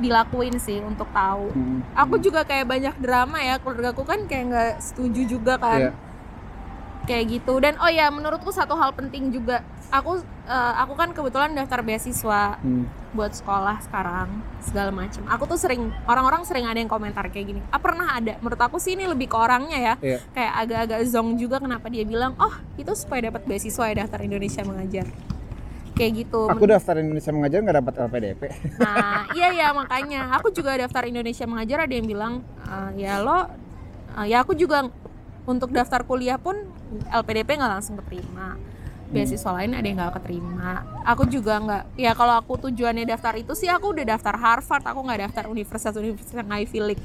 dilakuin sih untuk tahu. Hmm. aku juga kayak banyak drama ya keluarga aku kan kayak nggak setuju juga kan. Kayak gitu. Dan oh ya menurutku satu hal penting juga aku eh, aku kan kebetulan daftar beasiswa Hmm. buat sekolah sekarang segala macam aku tuh sering orang-orang sering ada yang komentar kayak gini ah pernah ada. Menurut aku sih ini lebih ke orangnya ya. Iya. kayak agak-agak zong juga kenapa dia bilang oh itu supaya dapat beasiswa ya daftar Indonesia mengajar. Kayak gitu. Aku daftar Indonesia mengajar nggak dapat LPDP Nah, iya ya makanya. Aku juga daftar Indonesia mengajar ada yang bilang "Eh, ya lo eh, ya aku juga untuk daftar kuliah pun LPDP nggak langsung keterima. Beasiswa lain ada yang nggak keterima. Aku juga nggak ya kalau aku tujuannya daftar itu sih aku udah daftar Harvard, aku nggak daftar universitas-universitas yang Ivy League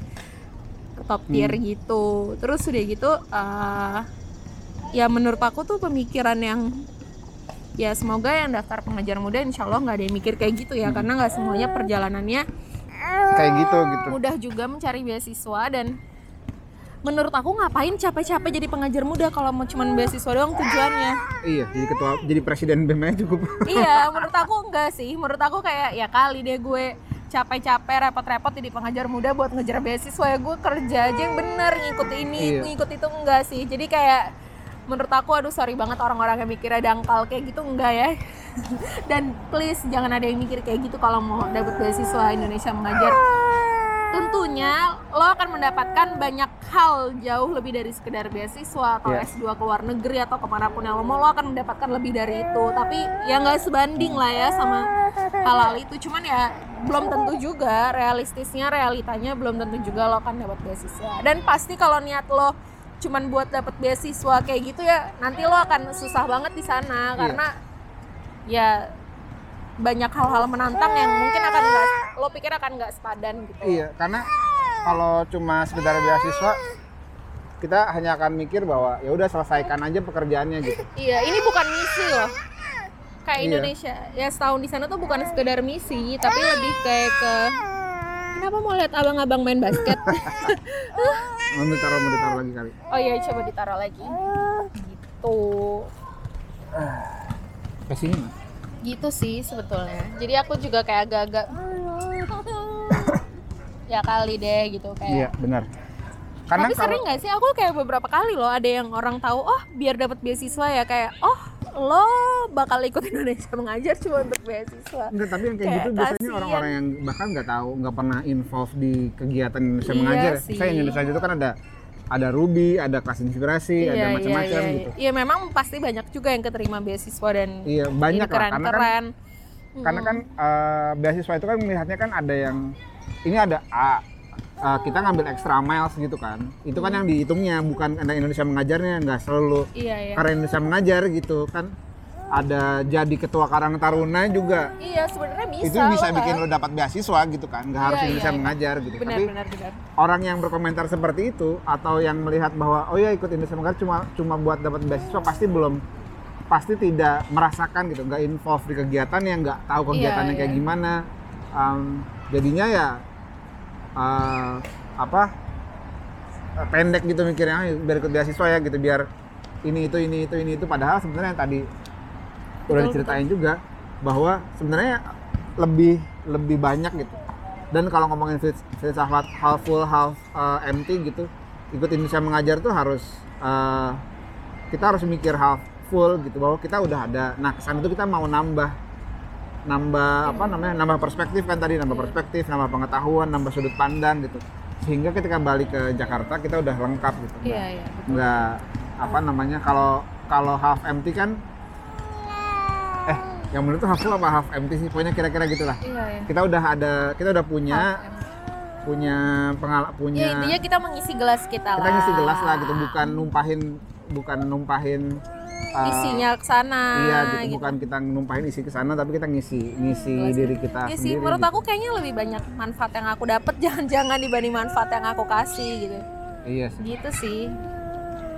top tier gitu. Terus udah gitu eh, ya menurut aku tuh pemikiran yang ya semoga yang daftar pengajar muda insya Allah nggak ada yang mikir kayak gitu ya karena nggak semuanya perjalanannya kayak gitu gitu mudah juga mencari beasiswa dan menurut aku ngapain capek-capek jadi pengajar muda kalau mau cuman beasiswa doang tujuannya? Iya jadi ketua jadi presiden BEM aja cukup. Iya menurut aku enggak sih. Menurut aku kayak ya kali deh gue capek-capek repot-repot jadi pengajar muda buat ngejar beasiswa. Ya gue kerja aja yang bener ngikut ini Iya. ngikut itu enggak sih. Jadi kayak menurut aku aduh sorry banget orang-orang yang mikirnya dangkal kayak gitu enggak ya. Dan please jangan ada yang mikir kayak gitu kalau mau dapet beasiswa Indonesia mengajar tentunya lo akan mendapatkan banyak hal jauh lebih dari sekedar beasiswa atau Iya. S2 ke luar negeri atau ke mana pun yang lo mau lo akan mendapatkan lebih dari itu. Tapi ya nggak sebanding lah ya sama hal-hal itu. Cuman ya belum tentu juga realistisnya realitanya belum tentu juga lo akan dapat beasiswa. Dan pasti kalau niat lo cuman buat dapat beasiswa kayak gitu ya nanti lo akan susah banget di sana karena ya banyak hal-hal menantang yang mungkin akan nggak lo pikir akan nggak sepadan gitu iya karena kalau cuma sekedar beasiswa kita hanya akan mikir bahwa ya udah selesaikan aja pekerjaannya gitu Iya, ini bukan misi loh. Kayak Iya. Indonesia, ya setahun di sana tuh bukan sekedar misi, tapi lebih kayak ke Kenapa mau lihat abang-abang main basket? mau ditaruh mau ditaruh lagi kali oh iya, coba ditaruh lagi. Gitu. ke sini Mas. Gitu sih sebetulnya. Jadi aku juga kayak agak-agak ya kali deh gitu iya kayak. benar karena Tapi kalau sering nggak sih aku kayak beberapa kali loh ada yang orang tahu oh biar dapat beasiswa ya kayak oh lo bakal ikut Indonesia mengajar cuma untuk beasiswa. Enggak, tapi yang kayak, Kayak gitu biasanya orang-orang yang bahkan nggak tahu, nggak pernah involve di kegiatan Indonesia Iya mengajar. sih. Saya Indonesia itu kan ada ada Ruby, ada kelas inspirasi, ada macam-macam iya, gitu. Iya memang pasti banyak juga yang keterima beasiswa dan Iya banyak ini lah, karena kan keren-keren. karena kan eh, beasiswa itu kan melihatnya kan ada yang ini ada A, eh, kita ngambil extra miles gitu kan. Itu kan yang dihitungnya bukan ada Indonesia mengajarnya, nggak selalu Iya iya. karena Indonesia mengajar gitu kan. Ada jadi ketua Karang Taruna juga. Iya sebenarnya bisa. itu bisa bikin nggak? lo dapat beasiswa gitu kan nggak harus Iya, Indonesia iya. mengajar gitu Benar tapi benar benar. orang yang berkomentar seperti itu atau yang melihat bahwa oh ya ikut Indonesia mengajar cuma cuma buat dapat beasiswa pasti belum pasti tidak merasakan gitu nggak involve di kegiatan yang nggak tahu Iya, kegiatannya kayak iya. gimana Em, jadinya ya eh, apa eh, pendek gitu mikirnya "Ah, biar ikut beasiswa ya gitu biar ini itu ini itu ini itu padahal sebenarnya yang tadi udah Betul, diceritain juga bahwa sebenarnya lebih lebih banyak gitu. Dan kalau ngomongin fils- filsafat half full half uh, empty gitu ikut Indonesia mengajar tuh harus uh, kita harus mikir half full gitu bahwa kita udah ada. Nah kesan itu kita mau nambah nambah apa namanya nambah perspektif kan tadi nambah perspektif nambah pengetahuan nambah sudut pandang gitu. Sehingga ketika balik ke Jakarta kita udah lengkap gitu. Iya iya betul. nggak apa namanya kalau kalau half empty kan yang menurut tuh half full apa half empty sih? Pokoknya kira-kira gitulah. Iya iya. Kita udah ada kita udah punya punya pengal punya ya intinya kita mengisi gelas kita lah kita ngisi gelas lah gitu bukan numpahin bukan numpahin uh, isinya ke sana iya gitu, bukan kita numpahin isi ke sana tapi kita ngisi ngisi Gelas diri kita. Iya sih, menurut gitu. aku kayaknya lebih banyak manfaat yang aku dapat jangan-jangan dibanding manfaat yang aku kasih gitu. iya sih. Gitu sih.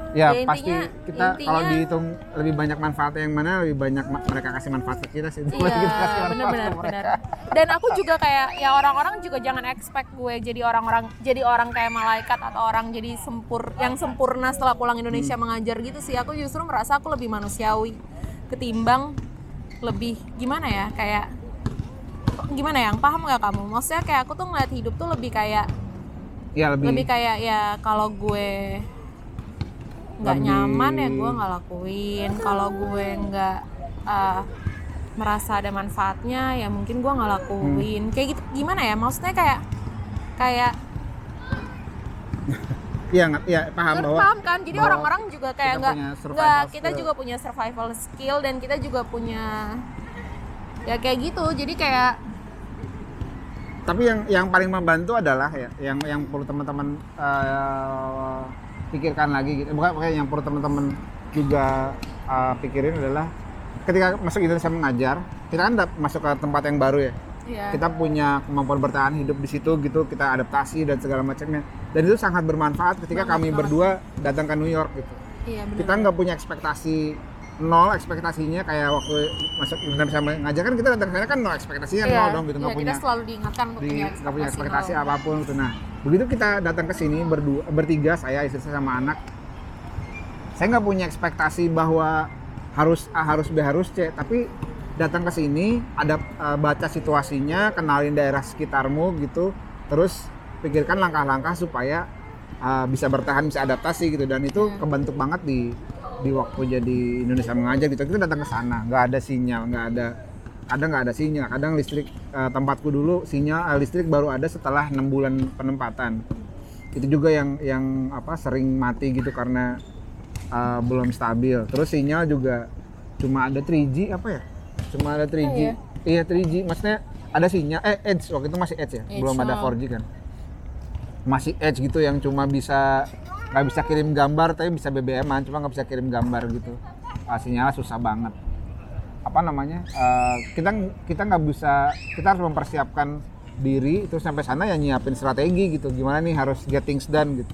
Ya, Ya, pasti intinya- kita kalau intinya- dihitung lebih banyak manfaatnya yang mana lebih banyak ma- mereka kasih manfaat ke kita sih Iya, kita kasih manfaat benar-benar ke mereka. benar. Dan aku juga kayak ya orang-orang juga jangan expect gue jadi orang-orang jadi orang kayak malaikat atau orang jadi sempur yang sempurna setelah pulang Indonesia Hmm. mengajar gitu sih. Aku justru merasa aku lebih manusiawi ketimbang lebih gimana ya kayak gimana ya? Paham nggak kamu? Maksudnya kayak aku tuh ngeliat hidup tuh lebih kayak Iya lebih, lebih kayak ya kalau gue nggak nyaman ya gue nggak lakuin. Kalau gue nggak uh, merasa ada manfaatnya ya mungkin gue nggak lakuin. Kayak gitu gimana ya? Maksudnya kayak kayak iya iya paham bahwa paham kan? Jadi orang-orang juga kayak nggak nggak kita juga punya survival skill dan kita juga punya ya kayak gitu. Jadi kayak tapi yang yang paling membantu adalah ya yang yang perlu teman-teman eh, pikirkan lagi gitu. Bukan bukan yang perlu teman-teman juga eh, pikirin adalah ketika masuk Indonesia mengajar kita kan masuk ke tempat yang baru ya. Ya kita punya kemampuan bertahan hidup di situ gitu kita adaptasi dan segala macamnya. Dan itu sangat bermanfaat ketika Banget kami banget. berdua datang ke New York gitu. Iya benar. Kita nggak punya ekspektasi nol ekspektasinya kayak waktu masuk Indonesia mengajar. Kan kita datang sana kan nol ekspektasinya Iya, nol dong gitu nggak punya kita selalu diingatkan untuk di punya nggak punya ekspektasi nol. apa pun gitu. Nah begitu kita datang ke sini berdua bertiga saya istri saya sama anak saya nggak punya ekspektasi bahwa harus A harus B harus C. Tapi datang ke sini ada eh, baca situasinya kenalin daerah sekitarmu gitu. Terus pikirkan langkah-langkah supaya eh, bisa bertahan bisa adaptasi gitu. Dan itu Hmm. kebentuk banget di di waktu jadi Indonesia mengajar gitu. Kita datang ke sana nggak ada sinyal nggak ada kadang nggak ada sinyal. Kadang listrik eh, tempatku dulu sinyal eh, listrik baru ada setelah enam bulan penempatan. Itu juga yang yang apa sering mati gitu karena eh, belum stabil. Terus sinyal juga cuma ada 3G apa ya? Cuma ada 3G Oh, iya? iya 3G maksudnya ada sinyal eh Edge. Waktu itu masih Edge ya? Edge, belum ada oh. 4G kan? Masih Edge gitu yang cuma bisa nggak bisa kirim gambar tapi bisa BBM-an cuma nggak bisa kirim gambar gitu. Uh, sinyalnya susah banget apa namanya eh, kita kita nggak bisa kita harus mempersiapkan diri itu sampai sana ya nyiapin strategi gitu. Gimana nih harus get things done gitu.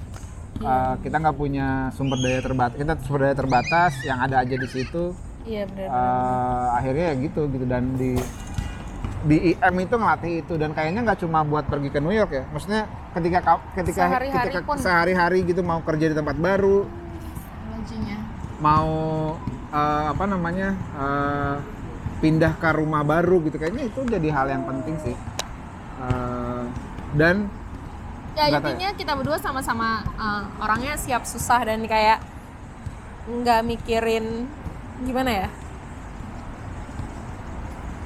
Eh, kita nggak punya sumber daya terbatas kita sumber daya terbatas yang ada aja di situ. Iya benar Eh, akhirnya ya gitu gitu. Dan di di IM itu ngelatih itu. Dan kayaknya nggak cuma buat pergi ke New York ya. Maksudnya ketika ketika Sehari-hari ketika sehari-hari gitu mau kerja di tempat baru Lajinya. mau eh, apa namanya eh, pindah ke rumah baru gitu. Kayaknya itu jadi hal yang penting sih. Eh, dan ya intinya kita berdua sama-sama uh, orangnya siap susah dan kayak nggak mikirin gimana ya?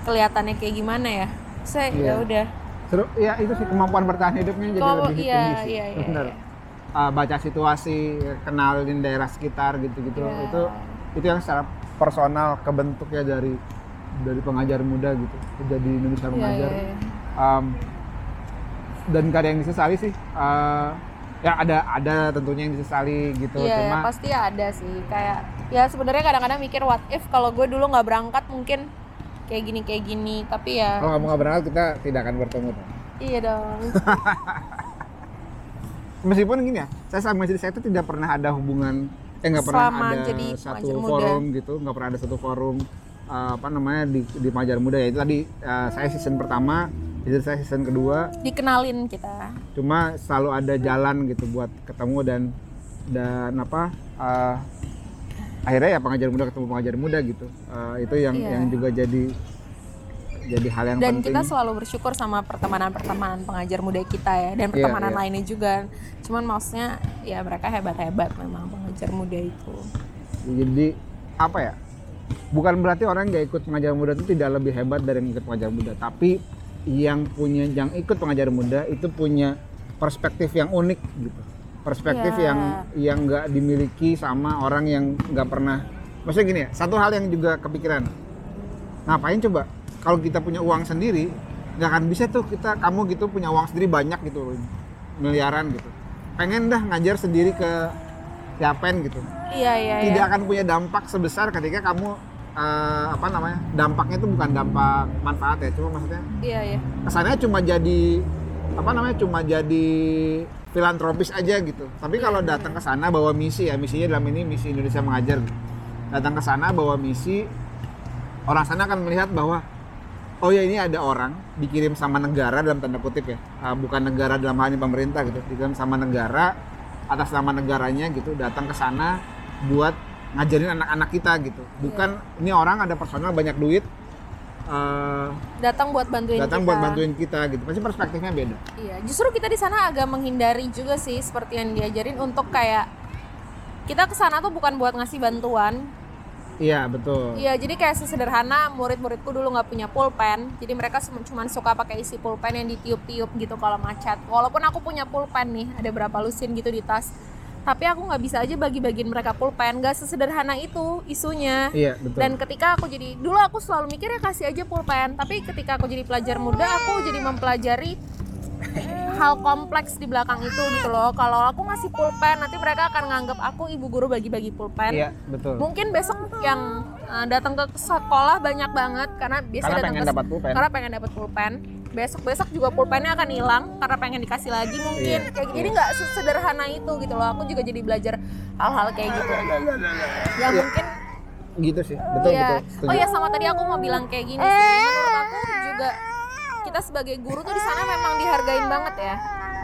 Kelihatannya kayak gimana ya? Saya Iya. ya udah. Seru ya itu sih kemampuan bertahan hidupnya jadi Kalau- lebih iya, tinggi sih. iya, iya, bener iya. Eh, baca situasi kenalin daerah sekitar gitu-gitu. Iya. itu itu yang secara personal kebentuk ya dari dari pengajar muda gitu. Jadi Indonesia mengajar iya, iya. Um, dan ada yang disesali sih. Eh, ya ada ada tentunya yang disesali gitu Iya, cuma pasti ada sih. Kayak ya sebenarnya kadang-kadang mikir what if kalau gue dulu nggak berangkat mungkin kayak gini kayak gini. Tapi ya kalau kamu nggak berangkat kita tidak akan bertemu iya dong. Meskipun gini ya saya sama istri saya itu tidak pernah ada hubungan eh nggak pernah Selama ada jadi satu pengajar muda. forum gitu nggak pernah ada satu forum eh, apa namanya di di pengajar muda ya itu tadi eh, saya season pertama istri saya season kedua dikenalin kita cuma selalu ada jalan gitu buat ketemu dan dan apa eh, akhirnya ya pengajar muda ketemu pengajar muda gitu Eh, itu yang Iya. yang juga jadi jadi hal yang dan penting. kita selalu bersyukur sama pertemanan-pertemanan pengajar muda kita ya dan Iya, pertemanan iya. lainnya juga. Cuman maksudnya ya mereka hebat-hebat memang pengajar muda itu. Jadi apa ya? Bukan berarti orang yang nggak ikut pengajar muda itu tidak lebih hebat dari yang ikut pengajar muda. Tapi yang punya yang ikut pengajar muda itu punya perspektif yang unik gitu. Perspektif Iya. yang yang nggak dimiliki sama orang yang nggak pernah. Maksudnya gini ya satu hal yang juga kepikiran. Ngapain coba kalau kita punya uang sendiri nggak akan bisa tuh kita kamu gitu punya uang sendiri banyak gitu miliaran gitu pengen dah ngajar sendiri ke Yapen gitu Iya iya tidak iya. akan punya dampak sebesar ketika kamu eh, apa namanya dampaknya itu bukan dampak manfaat ya cuma maksudnya Iya iya. kesannya cuma jadi apa namanya cuma jadi filantropis aja gitu tapi kalau datang ke sana bawa misi ya misinya dalam ini misi Indonesia mengajar gitu. datang ke sana bawa misi orang sana akan melihat bahwa oh ya ini ada orang dikirim sama negara dalam tanda kutip ya. Ah, bukan negara dalam hal ini pemerintah gitu. Dikirim sama negara atas nama negaranya gitu datang ke sana buat ngajarin anak-anak kita gitu. Bukan ini orang ada personal banyak duit eh, Datang buat bantuin datang kita. buat bantuin kita gitu. Pasti perspektifnya beda. Iya, justru kita di sana agak menghindari juga sih seperti yang diajarin untuk kayak kita ke sana tuh bukan buat ngasih bantuan. Iya betul Iya, jadi kayak sesederhana murid-muridku dulu nggak punya pulpen, jadi mereka cuma suka pakai isi pulpen yang ditiup-tiup gitu kalau macet. Walaupun aku punya pulpen nih, ada berapa lusin gitu di tas. Tapi aku nggak bisa aja bagi-bagiin mereka pulpen, nggak sesederhana itu isunya. iya betul Dan ketika aku jadi dulu aku selalu mikir ya kasih aja pulpen, tapi ketika aku jadi pelajar muda aku jadi mempelajari hal kompleks di belakang itu gitu loh. Kalau aku ngasih pulpen nanti mereka akan nganggap aku ibu guru bagi-bagi pulpen. iya betul Mungkin besok yang uh, datang ke sekolah banyak banget karena biasa karena datang pengen ke dapat pulpen karena pengen dapat pulpen. Besok-besok juga pulpennya akan hilang karena pengen dikasih lagi mungkin. Iya. Kayak. Jadi nggak sesederhana itu gitu loh. Aku juga jadi belajar hal-hal kayak gitu. Yang Iya. mungkin gitu sih betul Iya. betul setuju. Oh ya sama tadi aku mau bilang kayak gini sih. Menurut aku juga kita sebagai guru tuh di sana memang dihargain banget ya.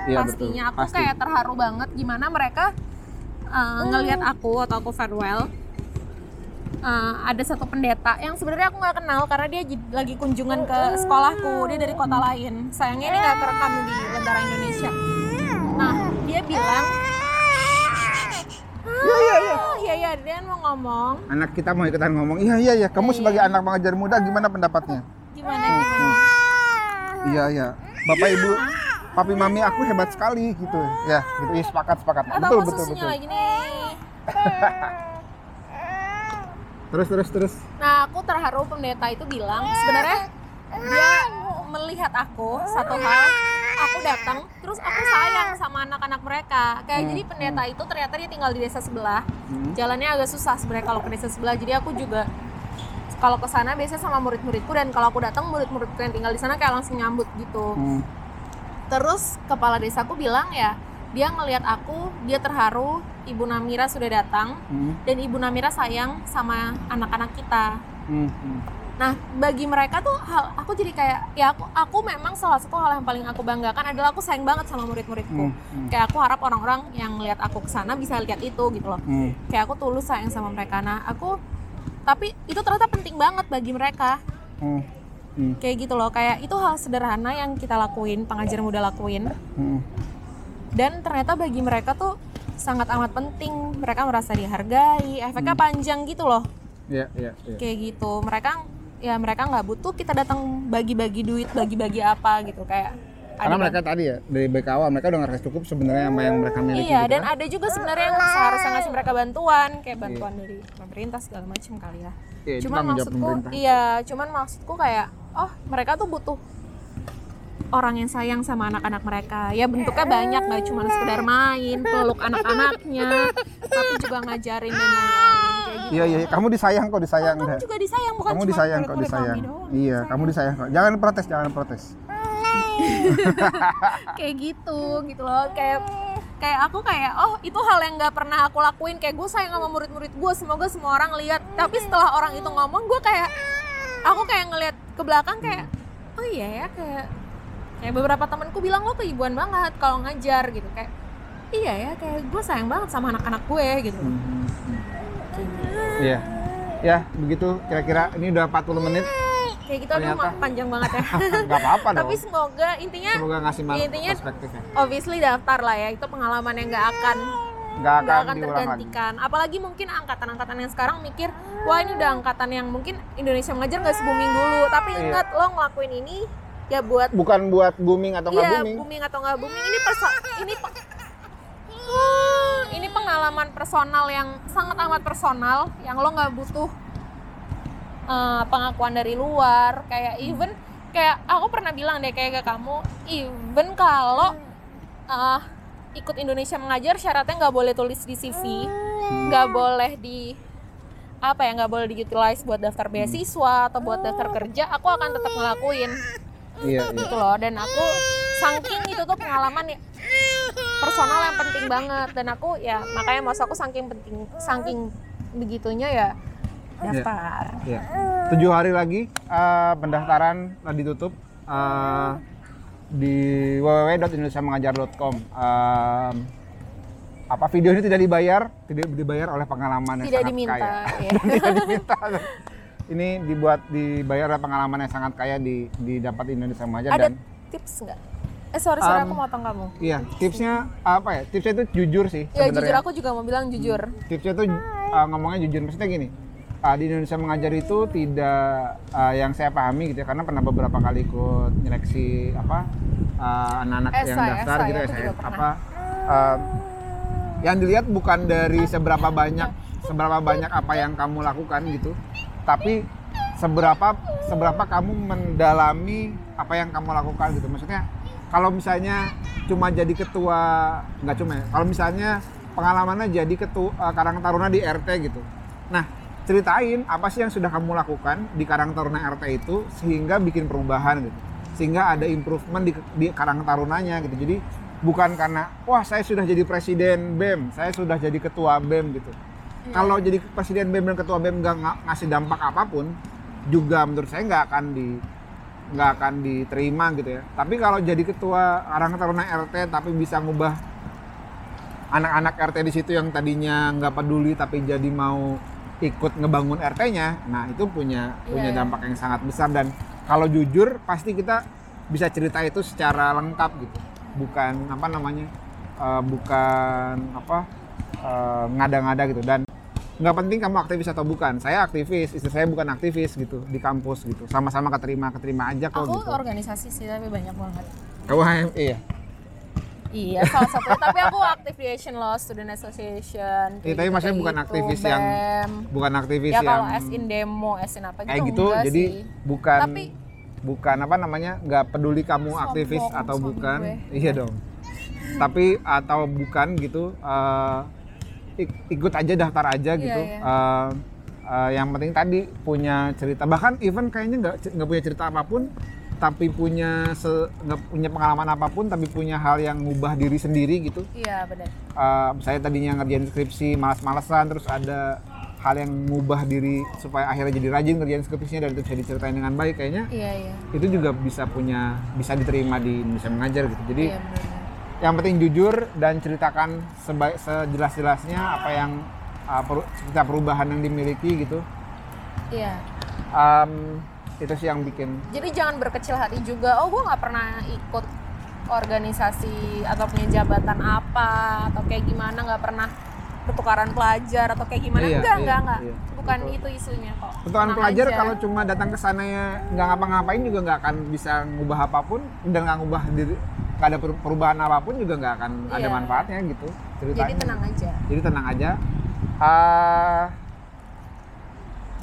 Iya, Pastinya betul. aku Pasti. kayak terharu banget gimana mereka uh, ngelihat aku atau aku farewell. Uh, ada satu pendeta yang sebenarnya aku nggak kenal karena dia lagi kunjungan ke sekolahku. Dia dari kota lain. Sayangnya ini nggak kerekam di Lentera Indonesia. Nah dia bilang iya iya iya. Oh iya iya dia mau ngomong. Anak kita mau ikutan ngomong. Iya iya iya. Kamu sebagai anak pengajar muda gimana pendapatnya? Gimana gimana iya iya bapak ibu papi mami aku hebat sekali gitu ya gitu iya sepakat sepakat atau betul betul betul lagi nih terus terus terus Nah, aku terharu pendeta itu bilang sebenarnya dia melihat aku satu hal, aku datang, terus aku sayang sama anak-anak mereka. Kayak jadi pendeta itu ternyata dia tinggal di desa sebelah. Hmm. Jalannya agak susah sebenarnya kalau ke desa sebelah. Jadi aku juga kalau ke sana biasanya sama murid-muridku dan kalau aku datang murid-muridku yang tinggal di sana kayak langsung nyambut gitu. Hmm. Terus kepala desaku bilang ya, dia ngelihat aku, dia terharu, Ibu Namira sudah datang Hmm. dan Ibu Namira sayang sama anak-anak kita. Hmm. Hmm. Nah, bagi mereka tuh hal aku jadi kayak ya aku aku memang salah satu hal yang paling aku banggakan adalah aku sayang banget sama murid-muridku. Hmm, hmm. Kayak aku harap orang-orang yang lihat aku ke sana bisa lihat itu gitu loh. Hmm. Kayak aku tulus sayang sama mereka. Nah, aku tapi itu ternyata penting banget bagi mereka. Hmm. Hmm. Kayak gitu loh, kayak itu hal sederhana yang kita lakuin, pengajar muda lakuin Hmm. dan ternyata bagi mereka tuh sangat amat penting. Mereka merasa dihargai, efeknya panjang gitu loh. Iya, iya, iya. kayak gitu mereka ya mereka nggak butuh kita datang bagi-bagi duit bagi-bagi apa gitu kayak Karena mereka tadi ya dari BKW mereka udah ngerasa cukup sebenarnya sama yang mereka miliki. iya gitu dan kan. ada juga sebenarnya yang seharusnya ngasih mereka bantuan kayak bantuan dari pemerintah segala macam kali ya Iya, cuman maksudku iya cuman maksudku kayak oh mereka tuh butuh orang yang sayang sama anak-anak mereka ya bentuknya banyak nggak cuma sekedar main peluk anak-anaknya tapi juga ngajarin dan lain-lain gitu Iya, iya, kamu disayang kok, disayang. kamu dah. juga disayang bukan kamu disayang kok, disayang. Iya, kamu disayang kok. Jangan protes, jangan protes. kayak gitu gitu loh kayak kayak aku kayak oh itu hal yang nggak pernah aku lakuin kayak gue sayang sama murid-murid gue semoga semua orang lihat tapi setelah orang itu ngomong gue kayak aku kayak ngelihat ke belakang kayak oh iya ya kayak kayak beberapa temanku bilang lo keibuan banget kalau ngajar gitu kayak iya ya kayak gue sayang banget sama anak-anak gue gitu. Iya. Ya, begitu kira-kira ini udah 40 menit. Kayak gitu aduh Ternyata. panjang banget ya Gak apa-apa dong. tapi semoga intinya Semoga ngasih man- intinya- perspektifnya. obviously daftar lah ya itu pengalaman yang nggak akan nggak nggak akan, akan diulang lagi. tergantikan. Apalagi mungkin angkatan-angkatan yang sekarang mikir, wah ini udah angkatan yang mungkin Indonesia mengajar nggak se-booming dulu. Tapi Iya. ingat lo ngelakuin ini ya buat Bukan buat booming atau nggak iya booming. booming atau nggak booming ini perso ini pe- ini pengalaman personal yang sangat amat personal yang lo nggak butuh uh, pengakuan dari luar kayak even kayak aku pernah bilang deh kayak ke kamu even kalau uh, ikut Indonesia mengajar syaratnya nggak boleh tulis di CV nggak boleh di apa ya nggak boleh diutilize buat daftar beasiswa atau buat daftar kerja aku akan tetap ngelakuin. Iya, iya. gitu loh dan aku saking itu tuh pengalaman ya personal yang penting banget dan aku ya makanya maksud aku saking penting saking begitunya ya daftar Iya. Tujuh hari lagi eh, pendaftaran telah ditutup eh, di www.indonesiamengajar.com. Em, apa video ini tidak dibayar, tidak dibayar oleh pengalaman yang tidak sangat diminta kaya. ya. tidak diminta. Ini dibuat dibayar oleh pengalaman yang sangat kaya di didapat di Indonesia Mengajar ada dan tips nggak eh sorry sorry Um, aku motong kamu iya tipsnya apa ya? Tipsnya itu jujur sih ya jujur aku juga mau bilang jujur tipsnya tuh uh, ngomongnya jujur maksudnya gini uh, di Indonesia mengajar itu tidak uh, yang saya pahami gitu ya karena pernah beberapa kali ikut nyeleksi apa uh, anak-anak yang Esai, daftar gitu aku ya saya apa uh, yang dilihat bukan dari seberapa banyak seberapa banyak apa yang kamu lakukan gitu tapi seberapa seberapa kamu mendalami apa yang kamu lakukan gitu. Maksudnya kalau misalnya cuma jadi ketua nggak cuma ya kalau misalnya pengalamannya jadi ketua eh, Karang Taruna di RT gitu. Nah ceritain apa sih yang sudah kamu lakukan di Karang Taruna RT itu sehingga bikin perubahan gitu. Sehingga ada improvement di, di Karang Tarunanya gitu. Jadi bukan karena wah saya sudah jadi presiden BEM saya sudah jadi ketua BEM gitu. Kalau jadi presiden BEM dan ketua BEM nggak nga- ngasih dampak apa pun juga menurut saya nggak akan di nggak akan diterima gitu ya. Tapi kalau jadi ketua Karang Taruna RT tapi bisa ngubah anak-anak RT di situ yang tadinya nggak peduli tapi jadi mau ikut ngebangun RT-nya nah itu punya punya Iya. dampak yang sangat besar. Dan kalau jujur pasti kita bisa cerita itu secara lengkap gitu. Bukan apa namanya eh, bukan apa eh, ngada-ngada gitu. Dan nggak penting kamu aktivis atau bukan. Saya aktivis istri saya bukan aktivis gitu di kampus gitu. Sama-sama keterima keterima aja kok aku gitu. organisasi sih tapi banyak banget. Kamu HMI ya Iya, salah satunya. tapi aku aktif di Asian Law Student Association. Iya, tapi gitu, maksudnya bukan gitu, aktivis yang BEM. bukan aktivis ya yang kalau as in demo, as in apa gitu kayak gitu jadi sih. bukan Tapi- bukan apa namanya nggak peduli kamu Sombong aktivis atau bukan gue. iya dong tapi atau bukan gitu eh, ik- ikut aja daftar aja Iya, gitu iya. Eh, eh, yang penting tadi punya cerita bahkan even kayaknya nggak nggak punya cerita apa pun tapi punya nggak punya pengalaman apa pun tapi punya hal yang ngubah diri sendiri gitu Iya, benar. Eh, saya tadinya ngerjain skripsi malas-malesan terus ada hal yang ngubah diri supaya akhirnya jadi rajin ngerjain skripsinya dan itu bisa diceritain dengan baik kayaknya Iya, iya. itu juga bisa punya bisa diterima di Indonesia mengajar gitu jadi Iya, benar. yang penting jujur dan ceritakan sebaik sejelas-jelasnya apa yang uh, peru- cerita perubahan yang dimiliki gitu Iya. Em, itu sih yang bikin Jadi jangan berkecil hati juga. Oh, gue nggak pernah ikut organisasi atau punya jabatan apa atau kayak gimana nggak pernah pertukaran pelajar atau kayak gimana Iya, enggak iya, enggak enggak iya. bukan Betul. itu isunya kok Pertukaran Tenang pelajar aja. kalau cuma datang ke sana ya nggak ngapa-ngapain juga nggak akan bisa ngubah apa pun dan nggak ngubah diri nggak ada per- perubahan apa pun juga nggak akan ada Iya. manfaatnya gitu ceritanya. jadi tenang aja Jadi tenang aja. Ah,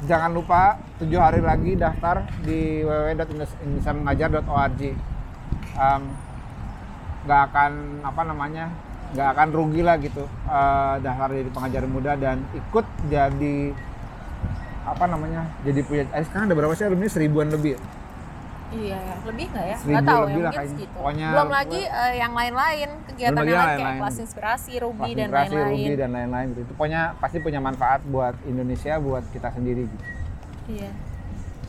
jangan lupa tujuh hari lagi daftar di www.indonesiamengajar.org. Em, nggak akan apa namanya nggak akan rugi lah gitu eh, daftar jadi pengajar muda dan ikut jadi apa namanya jadi punya eh, sekarang ada berapa sih alumni seribuan lebih? Iya lebih nggak ya nggak tahu lebih ya lah mungkin kayaknya. segitu Pokoknya belum gue- lagi eh, yang lain-lain kegiatan yang lain lain-lain. kayak kelas inspirasi Ruby Kelas dan Inspirasi, lain-lain Ruby dan lain-lain gitu. Itu pokoknya pasti punya manfaat buat Indonesia, buat kita sendiri gitu. iya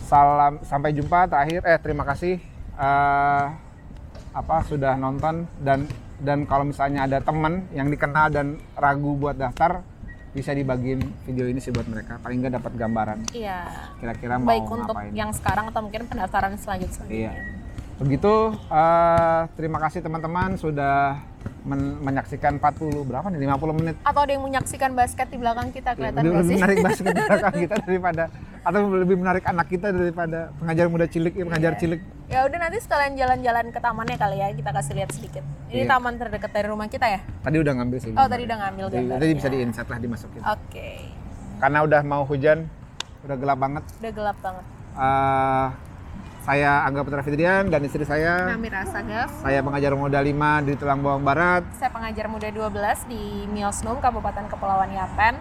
salam sampai jumpa terakhir eh terima kasih eh, apa sudah nonton dan dan kalau misalnya ada teman yang dikenal dan ragu buat daftar bisa dibagiin video ini sih buat mereka. Paling nggak dapat gambaran iya. kira-kira mau baik untuk ngapain. yang sekarang atau mungkin pendaftaran selanjutnya. Iya. begitu eh, terima kasih teman-teman sudah men- menyaksikan 40 berapa nih 50 menit Atau ada yang menyaksikan basket di belakang kita kelihatan lebih, lebih menarik basket di belakang kita daripada atau lebih menarik anak kita daripada pengajar muda cilik ya pengajar Iya. cilik Ya udah nanti sekalian jalan-jalan ke tamannya kali ya kita kasih lihat sedikit. Ini Iya. taman terdekat dari rumah kita ya? tadi udah ngambil sih Oh tadi udah ngambil Jadi, gambar. tadi bisa di insert lah dimasukin Oke, karena udah mau hujan udah gelap banget udah gelap banget. Eh, saya Angga Putra Fitrian dan istri saya. Namira Sagaf, saya pengajar muda 5 di Tulang Bawang Barat. Saya pengajar muda 12 di Milsnum, Kabupaten Kepulauan Yapen.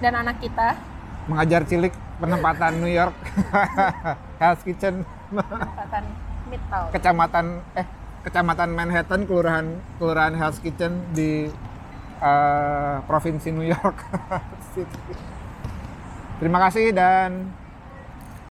Dan anak kita, mengajar cilik penempatan New York. Hell's Kitchen. Kabupaten Midtown. kecamatan eh kecamatan Manhattan kelurahan kelurahan Hell's Kitchen di eh, provinsi New York Terima kasih dan